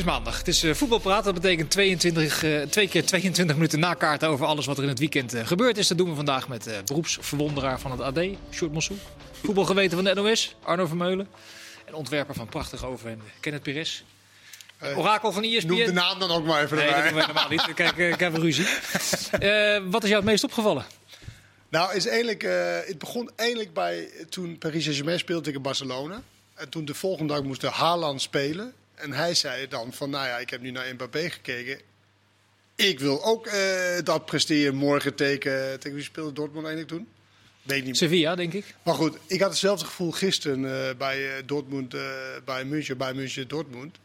is maandag. Het is uh, voetbalpraat. Dat betekent 22, uh, twee keer 22 minuten nakaarten over alles wat er in het weekend uh, gebeurd is. Dat doen we vandaag met beroepsverwonderaar van het AD, Sjoerd Mossou. Voetbalgeweten van de NOS, Arno Vermeulen. En ontwerper van Prachtig Over en Kenneth Perez. Orakel van ESPN. Noem de naam dan ook maar even Nee, dat erbij. doen we helemaal niet. Kijk, ik heb een ruzie. wat is jou het meest opgevallen? Nou, is eigenlijk, het begon eigenlijk bij toen Paris Saint-Germain speelde tegen Barcelona. En toen de volgende dag moest Haaland spelen. En hij zei dan van, nou ja, ik heb nu naar Mbappé gekeken. Ik wil ook uh, dat presteren morgen tegen, tegen wie speelde Dortmund eigenlijk toen? Weet niet meer. Sevilla, denk ik. Maar goed, ik had hetzelfde gevoel gisteren uh, bij Dortmund, bij München, bij München Dortmund.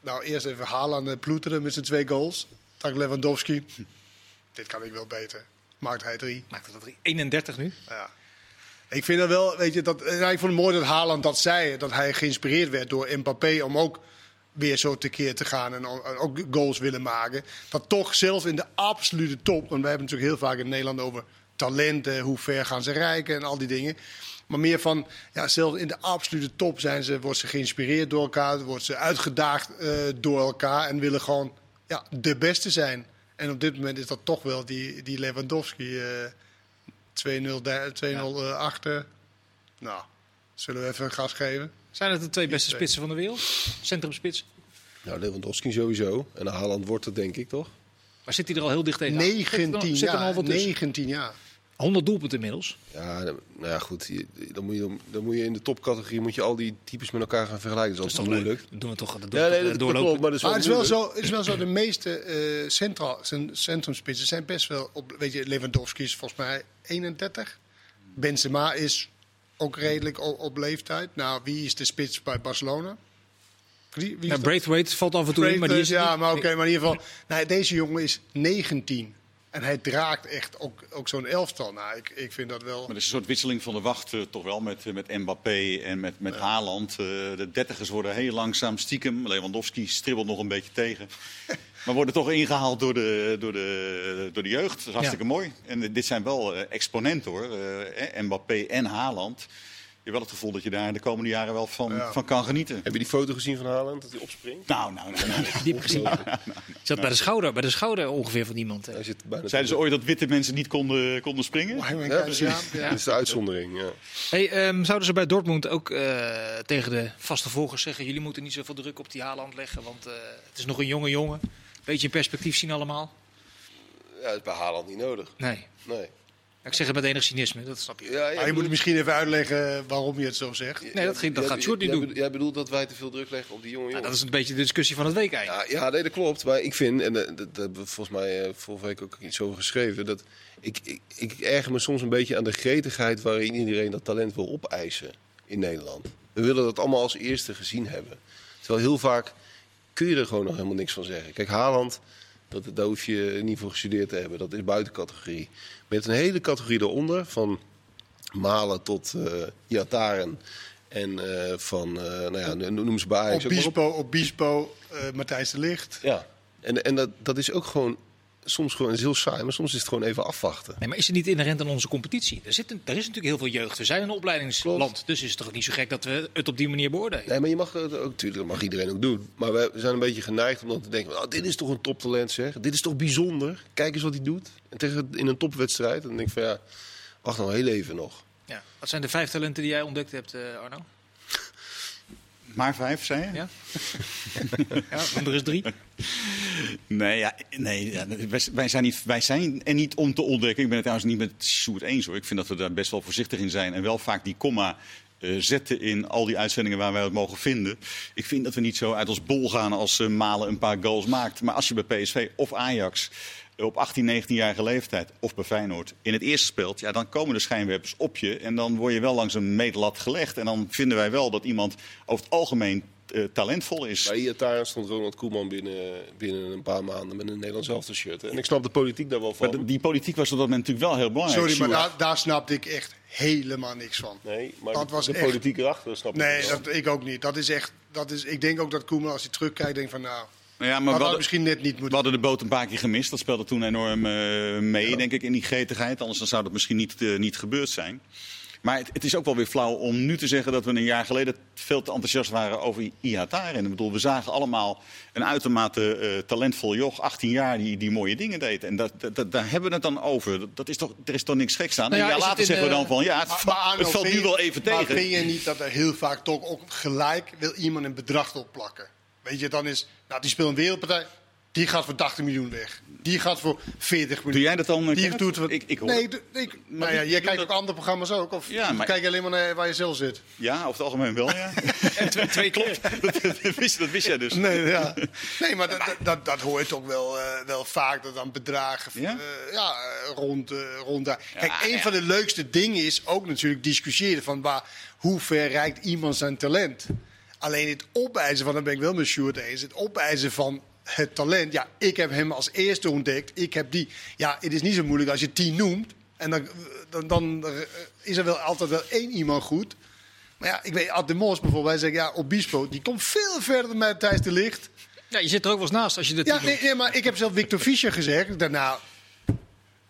Nou, eerst even Haaland ploeteren met zijn twee goals. Tak Lewandowski. Hm. Dit kan ik wel beter. Maakt hij drie. Maakt het drie. 31 nu. Ja. Ik vind dat wel, weet je, dat, nou, ik vond het mooi dat Haaland dat zei. Dat hij geïnspireerd werd door Mbappé om ook weer zo tekeer te gaan en ook goals willen maken. Dat toch zelfs in de absolute top, want we hebben natuurlijk heel vaak in Nederland over talenten, hoe ver gaan ze rijken en al die dingen. Maar meer van, ja, zelfs in de absolute top zijn ze, wordt ze geïnspireerd door elkaar, wordt ze uitgedaagd uh, door elkaar en willen gewoon ja, de beste zijn. En op dit moment is dat toch wel die, die Lewandowski. Uh, 2-0 uh, achter. Nou, zullen we even gas geven? Zijn het de twee beste spitsen van de wereld? Centrumspits? Nou, Lewandowski sowieso. En Haaland wordt het denk ik toch? Maar zit hij er al heel dicht tegen? 19 jaar. 19 jaar. 100 doelpunten inmiddels. Ja, nou ja, goed. Dan moet, je, dan moet je in de topcategorie moet je al die types met elkaar gaan vergelijken. Dat is altijd moeilijk. Dat doen we toch. Dat ja, nee, dat, dat klopt, maar, dat is maar het, is wel zo, het is wel zo. De meeste uh, centraal, centrumspitsen zijn best wel op. Weet je, Lewandowski is volgens mij 31. Benzema is ook redelijk op, op leeftijd. Nou, wie is de spits bij Barcelona? Wie, wie ja, Braithwaite valt af en toe in, maar die is Ja, niet... maar oké, okay, maar in ieder geval. Deze jongen is 19. En hij draagt echt ook, ook zo'n elftal. Nou, ik, ik vind dat wel... Maar er is een soort wisseling van de wacht, uh, toch wel, met, met Mbappé en met, met ja. Haaland. Uh, de dertigers worden heel langzaam stiekem. Lewandowski stribbelt nog een beetje tegen. maar worden toch ingehaald door de, door de, door de jeugd. Dat is hartstikke ja. mooi. En dit zijn wel exponenten hoor. Eh, Mbappé en Haaland. Je hebt wel het gevoel dat je daar de komende jaren wel van, ja. van kan genieten. Heb je die foto gezien van Haaland, dat hij opspringt? Nou, nou, nou. nou. Die heb gezien. Zat bij de schouder, bij de schouder ongeveer van iemand. Zit bijna Zeiden ze ooit dat witte mensen niet konden, konden springen? Oh, ja, precies. Ja, ja. Dat is de uitzondering, ja. Hey, um, zouden ze bij Dortmund ook uh, tegen de vaste volgers zeggen... jullie moeten niet zoveel druk op die Haaland leggen, want uh, het is nog een jonge jongen. Beetje in perspectief zien allemaal. Ja, dat is bij Haaland niet nodig. Nee. Nee. Ik zeg het met enig cynisme, dat snap je. Ja, ja, maar je moet misschien even uitleggen waarom je het zo zegt. Nee, dat, ging, dat gaat Sjoerd niet doen. Jij bedoelt dat wij te veel druk leggen op die jonge jongens? Ja, dat is een beetje de discussie van het week eigenlijk. Ja, ja nee, dat klopt. Maar ik vind, en dat, dat hebben we volgens mij uh, vorige week ook iets over geschreven... dat ik, ik, ik erger me soms een beetje aan de gretigheid waarin iedereen dat talent wil opeisen in Nederland. We willen dat allemaal als eerste gezien hebben. Terwijl heel vaak kun je er gewoon nog helemaal niks van zeggen. Kijk, Haaland... Dat, daar hoef je niet voor gestudeerd te hebben. Dat is buiten categorie. Met een hele categorie eronder, van Malen tot uh, Iataren. En uh, van, uh, nou ja, noem ze bij. Obispo, Obispo uh, Matthijs de Licht. Ja, en, en dat, dat is ook gewoon soms gewoon heel saai, maar soms is het gewoon even afwachten. Nee, maar is het niet inherent aan onze competitie? Er, zit een, er is natuurlijk heel veel jeugd. We zijn een opleidingsland. Klopt. Dus is het toch ook niet zo gek dat we het op die manier beoordelen? Nee, maar je mag het ook, natuurlijk, dat mag iedereen ook doen. Maar we zijn een beetje geneigd om dan te denken: oh, dit is toch een toptalent, zeg. Dit is toch bijzonder. Kijk eens wat hij doet. En tegen in een topwedstrijd, dan denk ik van ja, wacht nou heel even nog. Ja. Wat zijn de vijf talenten die jij ontdekt hebt, uh, Arno? Maar vijf, zei je? Ja. ja, er is drie. Nee, ja, nee ja, wij, zijn niet, wij zijn er niet om te ontdekken. Ik ben het trouwens niet met Sjoerd eens hoor. Ik vind dat we daar best wel voorzichtig in zijn. En wel vaak die komma uh, zetten in al die uitzendingen waar wij het mogen vinden. Ik vind dat we niet zo uit ons bol gaan als uh, Malen een paar goals maakt. Maar als je bij PSV of Ajax op 18, 19-jarige leeftijd of bij Feyenoord in het eerste speelt, ja, dan komen de schijnwerpers op je en dan word je wel langs een meetlat gelegd. En dan vinden wij wel dat iemand over het algemeen uh, talentvol is. Bij Iataren stond Ronald Koeman binnen, binnen een paar maanden met een Nederlands elftal shirt. En ik snap de politiek daar wel van. Maar de, die politiek was op dat moment natuurlijk wel heel belangrijk. Sorry, maar daar, daar snapte ik echt helemaal niks van. Nee, maar dat was de echt... politiek erachter snap nee, ik dat, ik ook niet. Dat is echt, dat is, ik denk ook dat Koeman als hij terugkijkt denkt van nou... Ja, maar we hadden, misschien net niet we hadden de boot een paar keer gemist. Dat speelde toen enorm uh, mee, ja. denk ik, in die gretigheid. Anders dan zou dat misschien niet, uh, niet gebeurd zijn. Maar het, het is ook wel weer flauw om nu te zeggen dat we een jaar geleden veel te enthousiast waren over Ihataren. Ik bedoel, we zagen allemaal een uitermate eh, talentvol joch, 18 jaar, die, die mooie dingen deed. En dat, dat, dat- daar hebben we het dan over. Dat, dat is toch, er is toch niks geks aan. Nou ja, later zeggen we dan eh, van, ja, het, Maar- va- maar Arno, het valt nu wel even Maar tegen. vind je niet dat er heel vaak toch ook gelijk wil iemand een bedrag opplakken? Weet je, dan is, nou die speelt een wereldpartij, die gaat voor 80 miljoen weg. Die gaat voor 40 miljoen. Doe jij dat dan? Die doet wat. Ik, ik hoor nee, ik, Maar nou ja, jij kijkt ook andere programma's ook. Of Ja, maar- kijk je alleen maar naar waar je zelf zit? Ja, over het algemeen wel, ja. twee, twee keer. dat, wist, dat wist jij dus. Nee, ja. nee maar dat, dat, dat, dat hoor je toch wel, eh, wel vaak. Dat dan bedragen Ja? eh, ja, eh, rond, rond daar. Kijk, een van de leukste dingen is ook natuurlijk discussiëren van waar, hoe ver reikt iemand zijn talent. Alleen het opeisen van, dan ben ik wel met Sjoerd eens, het opeisen van het talent. Ja, ik heb hem als eerste ontdekt, ik heb die. Ja, het is niet zo moeilijk als je tien noemt. En dan, dan, dan is er wel altijd wel één iemand goed. Maar ja, ik weet, Ad de Mos bijvoorbeeld, hij zegt ja, Obispo, die komt veel verder dan mij Thijs de Licht. Ja, je zit er ook wel eens naast als je dit Ja, nee, maar ik heb zelf Victor Fischer gezegd. Daarna,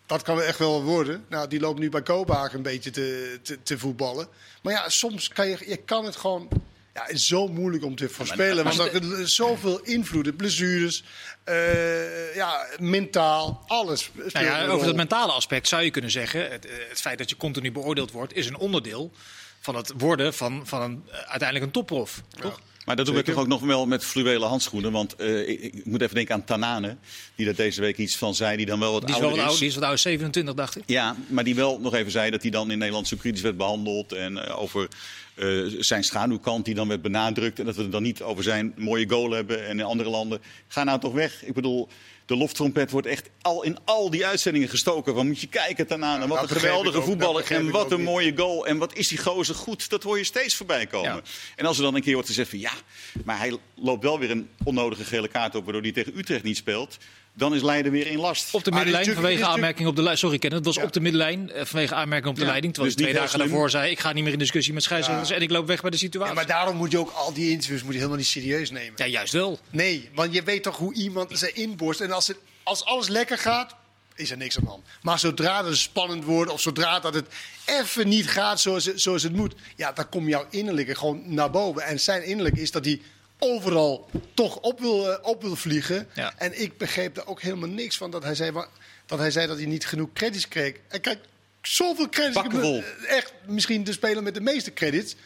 dat kan echt wel worden. Nou, die loopt nu bij Kopenhagen een beetje te, te, te voetballen. Maar ja, soms kan je, je kan het gewoon. Ja, het is zo moeilijk om te voorspellen. maar- want er is zoveel invloeden, blessures, eh, ja, mentaal, alles. speelt Nou ja, een over dat mentale aspect zou je kunnen zeggen: het, eh, het feit dat je continu beoordeeld wordt, is een onderdeel van het worden van, van een, eh, uiteindelijk een topprof. Toch? Maar dat doe ik toch ook nog wel met fluwelen handschoenen. Want eh, ik, ik moet even denken aan Tanane, die daar deze week iets van zei, die dan wel wat Die is wel ouder wat is. oud, die is wat oud, 27 dacht ik. Ja, maar die wel nog even zei dat hij dan in Nederland zo kritisch werd behandeld. En over eh, zijn schaduwkant die dan werd benadrukt. En dat we het dan niet over zijn mooie goal hebben en in andere landen. Ga nou toch weg. Ik bedoel, de loftrompet wordt echt al in al die uitzendingen gestoken. Van moet je kijken daarna. en wat een geweldige ook, voetballer. En wat een mooie goal. En wat is die gozer goed. Dat hoor je steeds voorbij komen. Ja. En als er dan een keer wordt gezegd van ja, maar hij loopt wel weer een onnodige gele kaart op. Waardoor hij tegen Utrecht niet speelt. Dan is Leiden weer in last. Op de middenlijn vanwege aanmerking op de leiding. Sorry, Ken, het was Ja. op de middenlijn vanwege aanmerking op de Ja, leiding. Terwijl dus twee dagen slim. daarvoor zei: ik ga niet meer in discussie met scheidsrechters en ik loop weg bij de situatie. Ja, maar daarom moet je ook al die interviews moet je helemaal niet serieus nemen. Ja, juist wel. Nee, want je weet toch hoe iemand zijn inborst. En als, het, als alles lekker gaat, is er niks aan de hand. Maar zodra het spannend wordt, of zodra dat het even niet gaat zoals, het- zoals het moet, ja, dan komt jouw innerlijke gewoon naar boven. En zijn innerlijk is dat hij overal toch op wil, eh, op wil vliegen. Ja. En ik begreep daar ook helemaal niks van dat hij zei, dat hij, zei dat hij niet genoeg credits kreeg. En kijk, zoveel credits. Eh, Echt, misschien de speler met de meeste credits.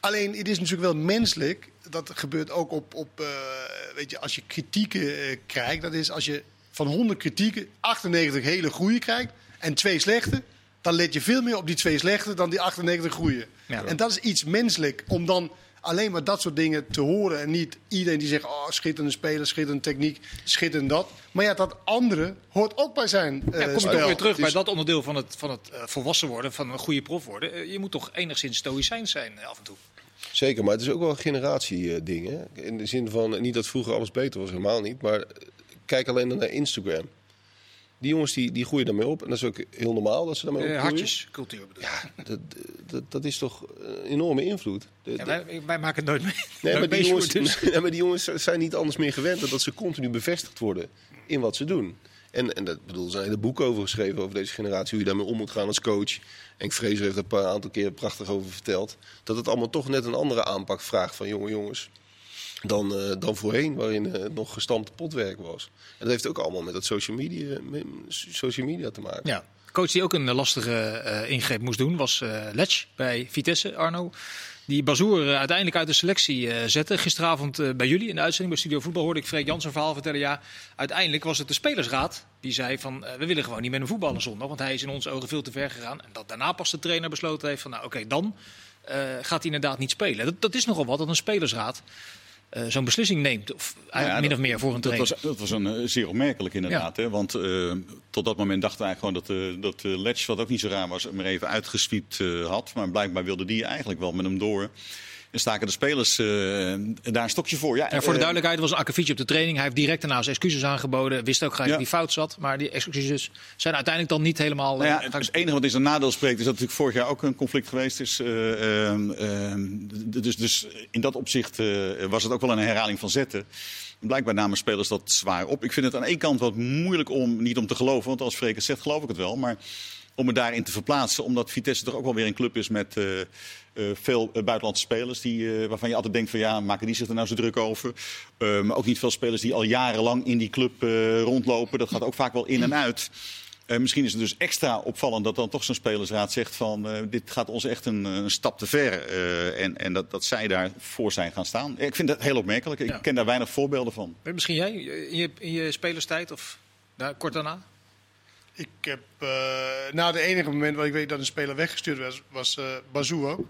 Alleen, het is natuurlijk wel menselijk. Dat gebeurt ook op, op eh, weet je, als je kritieken krijgt. Dat is als je van 100 kritieken 98 hele goede krijgt en twee slechte. Dan let je veel meer op die twee slechte dan die 98 goede. Ja. En dat is iets menselijk om dan alleen maar dat soort dingen te horen. En niet iedereen die zegt, oh, schitterende speler, schitterende techniek, schitterend dat. Maar ja, dat andere hoort ook bij zijn eh Ja, kom je spel. toch weer terug bij Dus- dat onderdeel van het, van het eh, volwassen worden, van een goede prof worden. Eh, je moet toch enigszins stoïcijns zijn af en toe. Zeker, maar het is ook wel een generatieding. In de zin van, niet dat vroeger alles beter was, helemaal niet. Maar kijk alleen naar Instagram. Die jongens die, die groeien daarmee op. En dat is ook heel normaal dat ze daarmee Eh, opgroeien. hartjescultuur bedoel. Ja, dat, dat, dat is toch een enorme invloed. De- Ja, wij, wij maken het nooit mee. Nee, maar die, jongens, dus. nee, maar die jongens zijn niet anders meer gewend dan dat ze continu bevestigd worden in wat ze doen. En, en dat bedoel, er zijn hele boeken over geschreven over deze generatie, hoe je daarmee om moet gaan als coach. En Vrezer heeft er een paar aantal keer prachtig over verteld. Dat het allemaal toch net een andere aanpak vraagt van jonge jongens. Dan, eh, dan voorheen, waarin eh, het nog gestampte potwerk was. En dat heeft ook allemaal met dat social media, social media te maken. Ja. Coach die ook een eh, lastige eh, ingreep moest doen was eh Letch bij Vitesse, Arno. Die Bazoer eh, uiteindelijk uit de selectie eh, zette. Gisteravond eh, bij jullie in de uitzending bij Studio Voetbal hoorde ik Freek Jans een verhaal vertellen. Ja, uiteindelijk was het de spelersraad die zei van eh, we willen gewoon niet met een voetballer zondag. Want hij is in onze ogen veel te ver gegaan. En dat daarna pas de trainer besloten heeft van nou oké, dan eh, gaat hij inderdaad niet spelen. Dat, dat is nogal wat dat een spelersraad eh, zo'n beslissing neemt. Of eh, Ja, min dat- of meer voor een Dat trainer. was, dat was een, eh, zeer opmerkelijk inderdaad. Hè? Want tot dat moment dachten wij gewoon dat, eh dat Letch, wat ook niet zo raar was, hem er even uitgeswiept had. Maar blijkbaar wilde die eigenlijk wel met hem door. En staken de spelers eh, daar een stokje voor. Ja, En voor de eh, duidelijkheid was Akkefietje op de training. Hij heeft direct daarna zijn excuses aangeboden. Wist ook gelijk Ja. dat hij fout zat. Maar die excuses zijn uiteindelijk dan niet helemaal... Nou ja, eh, het enige wat in zijn nadeel spreekt is dat natuurlijk vorig jaar ook een conflict geweest is. Eh, ehm, ehm, dus, dus in dat opzicht was het ook wel een herhaling van zetten. Blijkbaar namen spelers dat zwaar op. Ik vind het aan één kant wat moeilijk om, niet om te geloven, want als Freek het zegt geloof ik het wel. Maar om me daarin te verplaatsen. Omdat Vitesse toch ook wel weer een club is met veel eh, buitenlandse spelers. Die, eh, waarvan je altijd denkt van ja, maken die zich er nou zo druk over? Eh, maar ook niet veel spelers die al jarenlang in die club eh, rondlopen. Dat gaat ook vaak wel in en uit. Eh, misschien is het dus extra opvallend dat dan toch zo'n spelersraad zegt van eh, dit gaat ons echt een, een stap te ver. eh, en en dat, dat zij daarvoor zijn gaan staan. Ik vind dat heel opmerkelijk. Ik Ja. ken daar weinig voorbeelden van. Misschien jij in je, in je spelerstijd of nou, kort daarna? Ik heb, eh na de enige moment waar ik weet dat een speler weggestuurd was, was eh ook.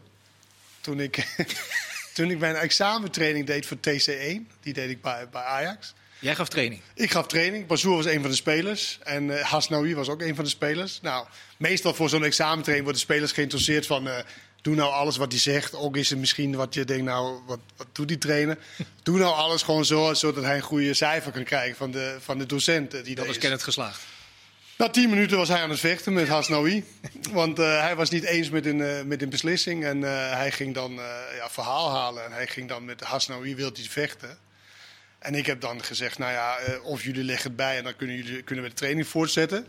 Toen ik, toen ik mijn examentraining deed voor TC1, die deed ik bij, bij Ajax. Jij gaf training. Ik gaf training. Bazoer was een van de spelers. En eh Hasnaoui was ook een van de spelers. Nou, meestal voor zo'n examentraining worden spelers geïnteresseerd van... eh, doe nou alles wat hij zegt. Ook is het misschien wat je denkt, nou, wat, wat doet die trainer? doe nou alles gewoon zo, zodat hij een goede cijfer kan krijgen van de, van de docent. eh, Die Dat er is. Kenneth geslaagd. Na tien minuten was hij aan het vechten met Hasnaoui. Want eh, hij was niet eens met een, eh, met een beslissing. En eh, hij ging dan ja, verhaal halen. En hij ging dan met Hasnaoui wil hij vechten. En ik heb dan gezegd, nou ja, of jullie leggen het bij en dan kunnen, jullie, kunnen we de training voortzetten.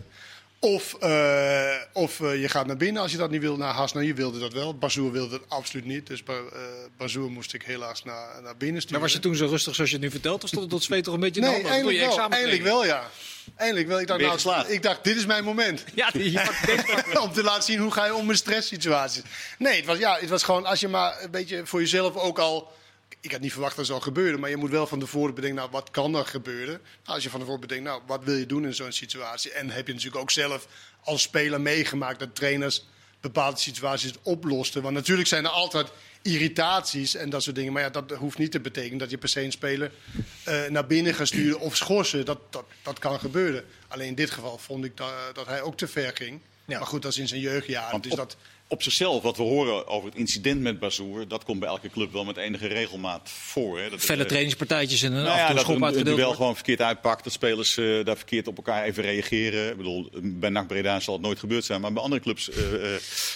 Of, eh, of eh, je gaat naar binnen als je dat niet wil. Nou, Hasnaoui wilde dat wel. Bazoer wilde het absoluut niet. Dus Ba- eh Bazoer moest ik helaas naar, naar binnen sturen. Maar was je toen zo rustig zoals je het nu vertelt? Of stond het tot zweet toch een beetje in de Nee, je eindelijk wel. examentraining. Eindelijk wel, ja. Eindelijk wel. Ik dacht, je nou, ik dacht, dit is mijn moment. Ja, die, je om te laten zien hoe ga je om met stresssituaties. Nee, het was, ja, het was gewoon als je maar een beetje voor jezelf ook al. Ik had niet verwacht dat het zou gebeuren, maar je moet wel van tevoren bedenken, nou, wat kan er gebeuren? Nou, als je van tevoren bedenkt, nou, wat wil je doen in zo'n situatie? En heb je natuurlijk ook zelf als speler meegemaakt dat trainers bepaalde situaties oplosten. Want natuurlijk zijn er altijd irritaties en dat soort dingen. Maar ja, dat hoeft niet te betekenen dat je per se een speler eh, naar binnen gaat sturen of schorsen. Dat, dat, dat kan gebeuren. Alleen in dit geval vond ik dat, dat hij ook te ver ging. Ja. Maar goed, dat is in zijn jeugdjaren. Want Dus dat, op zichzelf, wat we horen over het incident met Bazoer, dat komt bij elke club wel met enige regelmaat voor. Hè. Dat, Felle eh, trainingspartijtjes en een Nou ja, dat duel wordt. gewoon verkeerd uitpakt. Dat spelers eh, daar verkeerd op elkaar even reageren. Ik bedoel, bij NAC Breda zal het nooit gebeurd zijn. Maar bij andere clubs eh,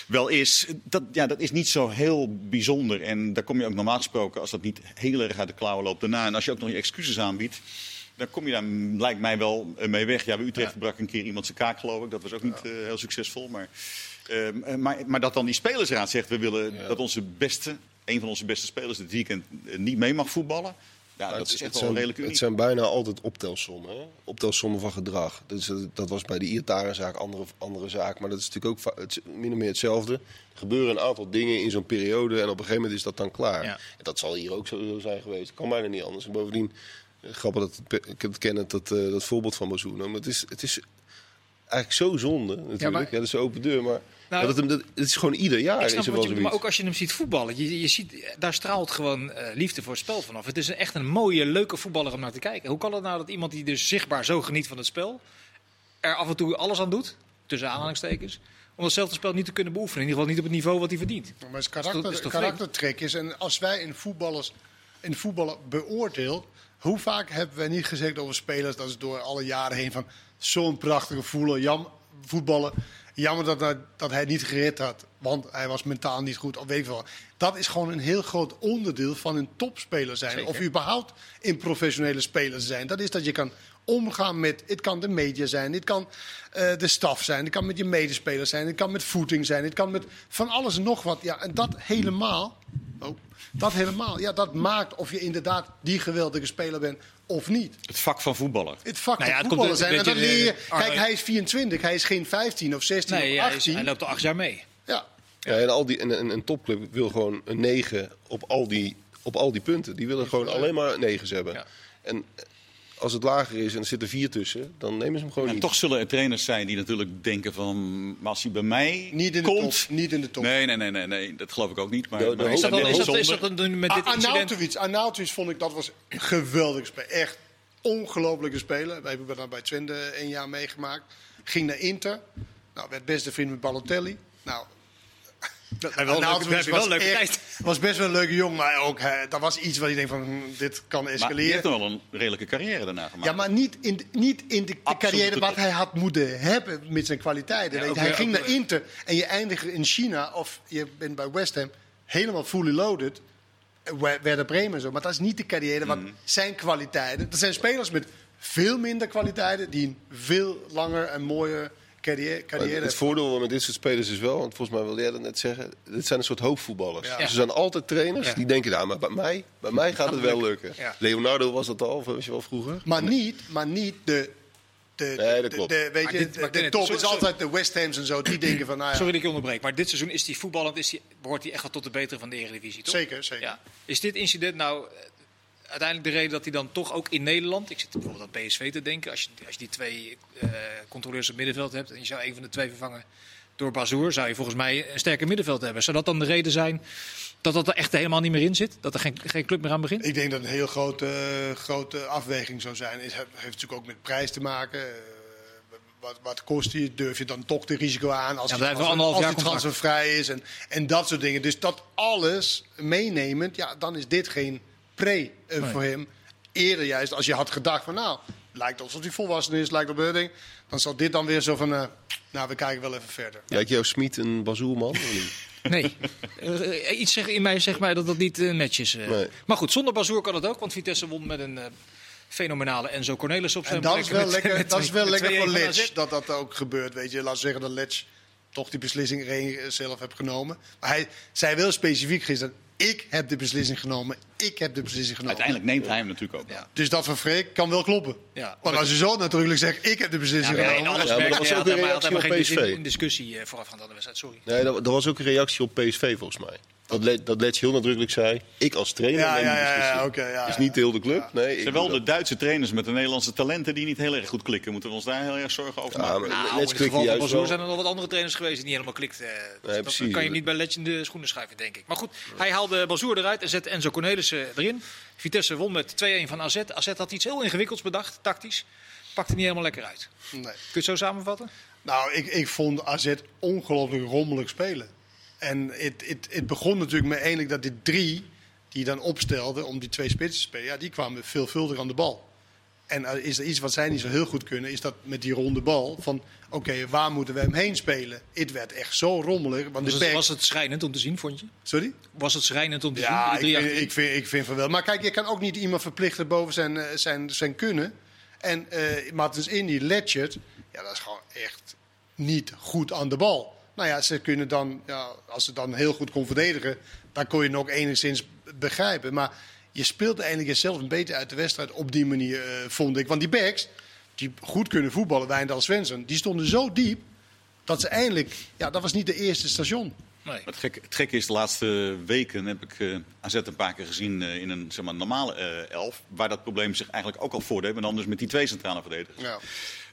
wel is. Dat, ja, dat is niet zo heel bijzonder. En daar kom je ook normaal gesproken, als dat niet heel erg uit de klauwen loopt, daarna. En als je ook nog je excuses aanbiedt. Dan kom je daar, lijkt mij wel mee weg. Ja, bij Utrecht brak een keer iemand zijn kaak, geloof ik. Dat was ook niet heel succesvol. Maar, eh, maar, maar dat dan die spelersraad zegt... we willen dat onze beste, een van onze beste spelers dit weekend eh, niet mee mag voetballen. Ja, dat het, is echt wel zijn, redelijk uniek. het zijn bijna altijd optelsommen. Hè? Optelsommen van gedrag. Dus dat, dat was bij de Iataren-zaak andere, andere zaak. Maar dat is natuurlijk ook het, min of meer hetzelfde. Er gebeuren een aantal dingen in zo'n periode en op een gegeven moment is dat dan klaar. Ja. En dat zal hier ook zo zijn geweest. Kan bijna niet anders. En bovendien, eh, grappig dat ik het ken, dat, eh, dat voorbeeld van Bazoen. Maar het is, het is eigenlijk zo zonde natuurlijk. Ja, maar- dat is een open deur. Maar Nou, dat het, dat, het is gewoon ieder jaar Ik is er wel je maar ook als je hem ziet voetballen, je, je ziet, daar straalt gewoon eh, liefde voor het spel vanaf. Het is een, echt een mooie, leuke voetballer om naar te kijken. Hoe kan het nou dat iemand die dus zichtbaar zo geniet van het spel, er af en toe alles aan doet, tussen aanhalingstekens, om datzelfde spel niet te kunnen beoefenen. In ieder geval niet op het niveau wat hij verdient. maar het is is is karakter, toch karaktertrekjes. En als wij in voetballers in voetballen beoordeeld, hoe vaak hebben wij niet gezegd over spelers, dat is door alle jaren heen van zo'n prachtige voetballer, jam, voetballen. Jammer dat, hij- dat hij niet gered had, want hij was mentaal niet goed. Of weet wel. Dat is gewoon een heel groot onderdeel van een topspeler zijn. Zeker. Of überhaupt een professionele speler zijn. Dat is dat je kan omgaan met. Het kan de media zijn, het kan eh, de staf zijn, het kan met je medespelers zijn, het kan met voeting zijn, het kan met van alles en nog wat. Ja, en dat helemaal. Oh, dat helemaal. Ja, dat maakt of je inderdaad die geweldige speler bent of niet. Het vak van voetballer. Het vak Nou ja, van het komt voetballen een zijn. En dan beetje, leer je. Arno- Kijk, hij is 24, hij is geen 15 of 16 Nee, of hij, is- 18. hij loopt al acht jaar mee. Ja. Ja, en, al die, en, en een topclub wil gewoon een 9 op al die, op al die punten. Die willen gewoon alleen maar negens hebben. Ja. En als het lager is en er zitten vier tussen, dan nemen ze hem gewoon En niet. toch zullen er trainers zijn die natuurlijk denken van... maar als hij bij mij Niet in de komt... top. Niet in de top. Nee, nee, nee, nee, nee, dat geloof ik ook niet. Maar, De- de maar hoop- Is dat, dan, is dat, is dat dan met dit incident... Arnautovic, vond ik dat was een geweldige speler. Echt ongelofelijke speler. Wij hebben dat bij Twente een jaar meegemaakt. Ging naar Inter. Nou, werd beste vriend met Balotelli. Nou, Dat heb je wel, heb je leuke tijd. was best wel een leuke jongen, maar ook hè, dat was iets waar je denkt van hm, dit kan maar die escaleren. heeft nog wel een redelijke carrière daarna gemaakt. Ja, maar niet in, de- niet in de, carrière wat hij had moeten hebben met zijn kwaliteiten. Ja, hij weer- ging naar weer- Inter en je eindigt in China of je bent bij West Ham helemaal fully loaded. Wer- Werder Bremen en zo. Maar dat is niet de carrière wat Mm. zijn kwaliteiten. Er zijn spelers met veel minder kwaliteiten die een veel langer en mooier carrière. Carrière het voordeel met dit soort spelers is wel, want volgens mij wilde jij dat net zeggen, dit zijn een soort hoofdvoetballers. Ja. Dus er zijn altijd trainers Ja. die denken, nou, maar bij mij, bij mij gaat het wel lukken. Ja. Leonardo was dat al, weet je wel, vroeger. Maar niet, maar niet de. De, Nee, dat de- klopt. de- weet je, dit- de, top is altijd de West Hams en zo. Die denken van, nou ja, Sorry dat ik je onderbreek, maar dit seizoen is hij voetballend, is die, behoort hij echt wel tot de betere van de Eredivisie, toch? zeker, zeker. Ja. Is dit incident nou eh, uiteindelijk de reden dat hij dan toch ook in Nederland... Ik zit bijvoorbeeld aan PSV te denken. Als je, als je die twee eh, controleurs op middenveld hebt... en je zou een van de twee vervangen door Bazoer... zou je volgens mij een sterker middenveld hebben. Zou dat dan de reden zijn dat dat er echt helemaal niet meer in zit? Dat er geen, geen club meer aan begint? Ik denk dat een heel grote, grote afweging zou zijn. Het heeft natuurlijk ook met prijs te maken. Eh, wat, wat kost die? Durf je dan toch de risico aan als Ja, hij transfervrij is en, en dat soort dingen. Dus dat alles meenemend, ja, dan is dit geen pre Nee. voor hem. Eerder juist als je had gedacht van nou, lijkt alsof hij volwassen is, lijkt op dat ding. Dan zal dit dan weer zo van, eh, nou we kijken wel even verder. Lijkt jou Smit een bazoerman? of niet? Nee. Eh, iets zeg, in mij zegt mij dat dat niet netjes is. Nee. Maar goed, zonder Bazoer kan het ook. Want Vitesse won met een fenomenale Enzo Cornelis op zijn En dat is plek wel met- lekker, met dat is wel lekker 2-1 voor AZ. dat dat ook gebeurt. Weet je, laat zeggen dat Letch toch die beslissing zelf heeft genomen. Maar hij zei wel specifiek gisteren: ik heb de beslissing genomen. Ik heb de beslissing genomen. Uiteindelijk neemt hij hem natuurlijk ook. Ja. Dus dat van Freek kan wel kloppen. Ja. Want als je zo natuurlijk zegt: ik heb de beslissing Ja, genomen. alles Ja, maar dat was ook een reactie helemaal op PSV. discussie eh, voorafgaand aan de wedstrijd. Sorry. Nee, dat, dat was ook een reactie op PSV volgens mij. Dat, Le dat Letch heel nadrukkelijk zei, ik als trainer Ja, neem die ja, ja, ja. niet heel de club. Nee, ik Het zijn doe wel de. Duitse trainers met de Nederlandse talenten die niet heel erg goed klikken. Moeten we ons daar heel erg zorgen over Ja, maken? maar Nou, Letch van juist Bazoer wel. zijn er nog wat andere trainers geweest die niet helemaal klikt. eh, dus dat precies. kan je niet bij Letch in de schoenen schuiven, denk ik. Maar goed, hij haalde Bazoer eruit en zette Enzo Cornelis eh, erin. Vitesse won met 2-1 van AZ. AZ had iets heel ingewikkelds bedacht, tactisch. Pakte niet helemaal lekker uit. Kun Nee. je het zo samenvatten? Nou, ik, ik vond AZ ongelooflijk rommelig spelen. En het begon natuurlijk met eigenlijk dat die drie die dan opstelden om die twee spitsen te spelen, ja, die kwamen veelvuldig aan de bal. En eh, is er iets wat zij niet zo heel goed kunnen, is dat met die ronde bal van oké, waar moeten we hem heen spelen? Het werd echt zo rommelig. Want Was de het, back- was het schrijnend om te zien, vond je? Sorry? Was het schrijnend om te zien? Ja, die ik ik, vind, ik vind van wel. Maar kijk, je kan ook niet iemand verplichten boven zijn, eh, zijn, zijn kunnen. En eh Martens Indy, Letchert, ja, dat is gewoon echt niet goed aan de bal. Nou ja, ze kunnen dan, ja, als ze dan heel goed kon verdedigen, dan kon je nog enigszins begrijpen. Maar je speelt eigenlijk jezelf een beetje uit de wedstrijd op die manier, eh, vond ik. Want die backs, die goed kunnen voetballen, Wijndal Svensson, die stonden zo diep dat ze eindelijk, ja, dat was niet de eerste station. Nee. Het gekke, het gekke is, de laatste weken heb ik eh AZ een paar keer gezien eh, in een zeg maar, normale eh, elf. Waar dat probleem zich eigenlijk ook al voordeed. Maar dan dus met die twee centrale verdedigers. Ja.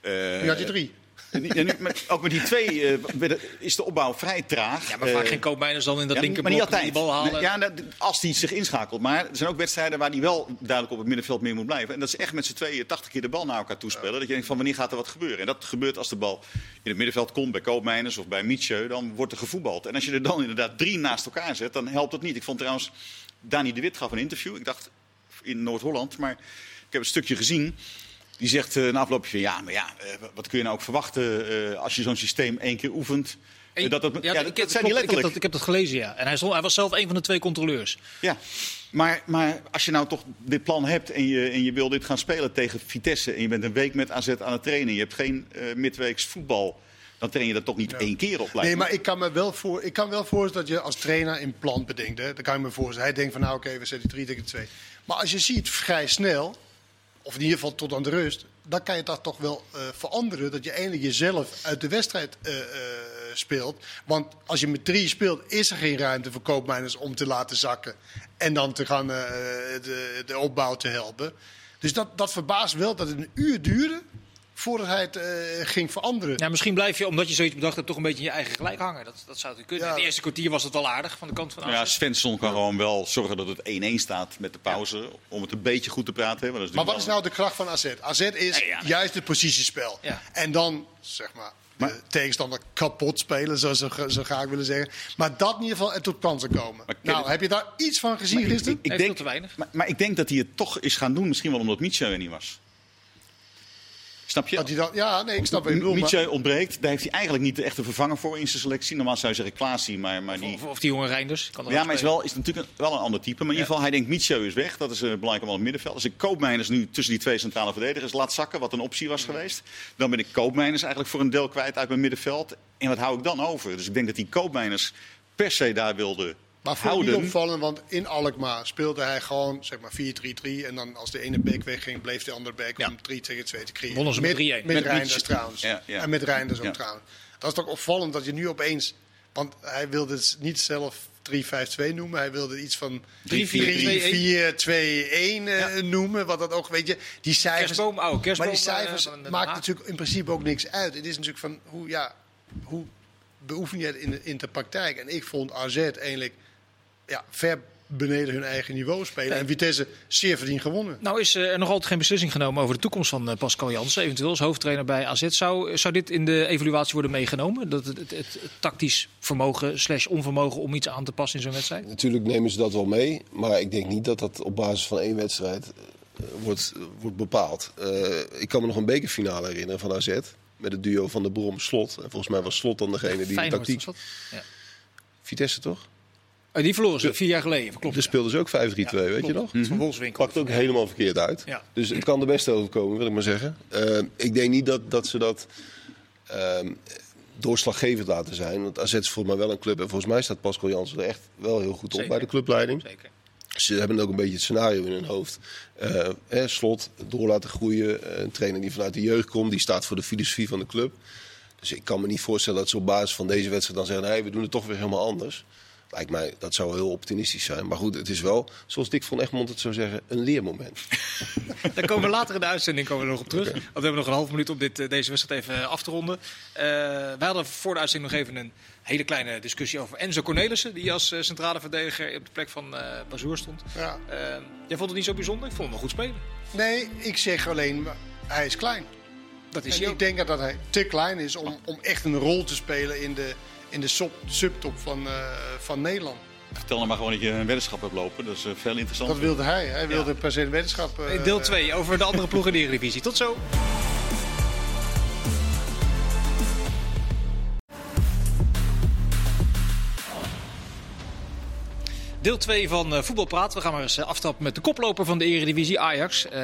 Eh, Nu had je drie. En die- en nu- met- ook met die twee eh, is de opbouw vrij traag. Ja, maar vaak Eh, geen koopmijners dan in dat ja, linkerblok die bal halen. Ja, als die zich inschakelt. Maar er zijn ook wedstrijden waar die wel duidelijk op het middenveld meer moet blijven. En dat is echt met z'n tweeën 80 keer de bal naar elkaar toespelen. Dat je denkt van wanneer gaat er wat gebeuren. En dat gebeurt als de bal in het middenveld komt bij Koopmijners of bij Mietje. Dan wordt er gevoetbald. En als je er dan inderdaad drie naast elkaar zet, dan helpt dat niet. Ik vond trouwens, Dani de Wit gaf een interview. Ik dacht in Noord-Holland. Maar ik heb een stukje gezien. Die zegt eh na afloop van ja, maar ja, eh, wat kun je nou ook verwachten eh, als je zo'n systeem één keer oefent. En- dat, dat, ja, ik dat, heb- dat zijn klopt, ik heb letterlijk. dat, ik heb dat gelezen, ja. En hij, stond, hij was zelf een van de twee controleurs. Ja, maar, maar als je nou toch dit plan hebt en je, en je wil dit gaan spelen tegen Vitesse... en je bent een week met AZ aan het trainen... je hebt geen eh, midweeks voetbal... dan train je dat toch niet één keer op. lijkt Nee, maar ik kan me wel voor, ik kan wel voorstellen dat je als trainer een plan bedenkt. Hè. Dan kan je me voorstellen. Hij denkt van nou oké, we zetten drie tegen twee. Maar als je ziet vrij snel, of in ieder geval tot aan de rust, dan kan je dat toch wel eh, veranderen. Dat je eindelijk jezelf uit de wedstrijd eh, eh, speelt. Want als je met drie speelt, is er geen ruimte voor koopmijners om te laten zakken. En dan te gaan de, de opbouw te helpen. Dus dat, dat verbaast wel dat het een uur duurde voordat hij het eh, ging veranderen. Ja, misschien blijf je, omdat je zoiets bedacht hebt, toch een beetje in je eigen gelijk hangen. Dat, dat zou natuurlijk kunnen. Ja. In het eerste kwartier was het wel aardig van de kant van AZ. ja, Svensson kan gewoon wel zorgen dat het 1-1 staat met de pauze... om het een beetje goed te praten. hè, want dat Maar wat is nou de kracht van AZ? AZ is Nee, ja, nee. juist het positiespel. Ja. En dan, zeg maar, Maar- de tegenstander kapot spelen, zoals ze zo graag willen zeggen. Maar dat in ieder geval tot kansen komen. Maar Nou, het- heb je daar iets van gezien Maar ik- gisteren? ik denk, te weinig. Maar, maar ik denk dat hij het toch is gaan doen. Misschien wel omdat Mietje er niet was. Snap je? Dat hij dan, ja, nee, ik snap wat je bedoelt. maar- Mietje ontbreekt, daar heeft hij eigenlijk niet de echte vervanger voor in zijn selectie. Normaal zou je zeggen Klaasie, maar, maar die... Of, of die jonge Reinders. Kan Ja, maar is, wel, is natuurlijk een, wel een ander type. Maar in ieder geval, hij denkt Mietje is weg. Dat is uh, belangrijk om op het middenveld. Als ik Koopmeiners nu tussen die twee centrale verdedigers laat zakken, wat een optie was geweest, dan ben ik Koopmeiners eigenlijk voor een deel kwijt uit mijn middenveld. En wat hou ik dan over? Dus ik denk dat die Koopmeiners per se daar wilde Maar vond ik niet houden. opvallen, want in Alkmaar speelde hij gewoon zeg maar 4-3-3. En dan als de ene beek wegging, bleef de andere beek Ja. om 3 tegen 2 te creëren. Wonnen ze met 3-1. Met, Met Reinders trouwens. Ja, ja. En met Reinders ook trouwens. Dat is toch opvallend dat je nu opeens... Want hij wilde het niet zelf 3-5-2 noemen. Hij wilde iets van 3-4-2-1 eh, noemen. Wat dat ook, weet je, die cijfers... Kerstboom, oude kerstboom. Maar die cijfers eh, maakt natuurlijk in principe ook niks uit. Het is natuurlijk van hoe, ja, hoe beoefen je het in de, in de praktijk? En ik vond AZ eigenlijk ja, ver beneden hun eigen niveau spelen. En Vitesse zeer verdiend gewonnen. Nou is eh, er nog altijd geen beslissing genomen over de toekomst van eh, Pascal Jansen. Eventueel als hoofdtrainer bij AZ. Zou, zou dit in de evaluatie worden meegenomen? Dat het, het, het, het tactisch vermogen slash onvermogen om iets aan te passen in zo'n wedstrijd? Natuurlijk nemen ze dat wel mee, maar ik denk niet dat dat op basis van één wedstrijd eh, wordt, wordt bepaald. Eh, ik kan me nog een bekerfinale herinneren van AZ. Met het duo van de Brom Slot. En volgens mij was Slot dan degene die de tactiek... Ja. Vitesse toch? Oh, die verloren ze vier jaar geleden. Klopt. Daar speelden ze ook 5-3-2, weet je nog? Van Wolfswinkel. Pakt ook helemaal verkeerd uit. Ja. Dus het kan de beste overkomen, wil ik maar zeggen. Eh, ik denk niet dat, dat ze dat ehm, doorslaggevend laten zijn. Want AZ is volgens mij wel een club. En volgens mij staat Pascal Jansen er echt wel heel goed op Zeker. bij de clubleiding. Zeker. Ze hebben ook een beetje het scenario in hun hoofd. Eh, hè, slot, door laten groeien. Eh, een trainer die vanuit de jeugd komt, die staat voor de filosofie van de club. Dus ik kan me niet voorstellen dat ze op basis van deze wedstrijd dan zeggen: nee, we doen het toch weer helemaal anders. Lijkt mij, dat zou heel optimistisch zijn. Maar goed, het is wel, zoals Dick van Egmond het zou zeggen, een leermoment. Daar komen we later in de uitzending komen we nog op terug. Want we hebben nog een half minuut om dit, eh, deze wedstrijd even eh, af te ronden. Eh, wij hadden voor de uitzending nog even een hele kleine discussie over Enzo Cornelissen. Die als centrale verdediger op de plek van eh Bazoer stond. Ja. Jij vond het niet zo bijzonder? Ik vond hem wel goed spelen. Nee, ik zeg alleen, maar hij is klein. Dat is En hij ik denk dat hij te klein is om, om echt een rol te spelen in de, in de sub- subtop van, eh, van Nederland. Vertel dan maar gewoon dat je een weddenschap hebt lopen. Dat is eh, veel interessanter. Dat wilde hij. Hij wilde per se een weddenschap. eh, deel 2 over de andere ploegen in de Eredivisie. Tot zo. Deel 2 van eh, Voetbalpraat. We gaan maar eens aftrappen met de koploper van de Eredivisie, Ajax. Eh,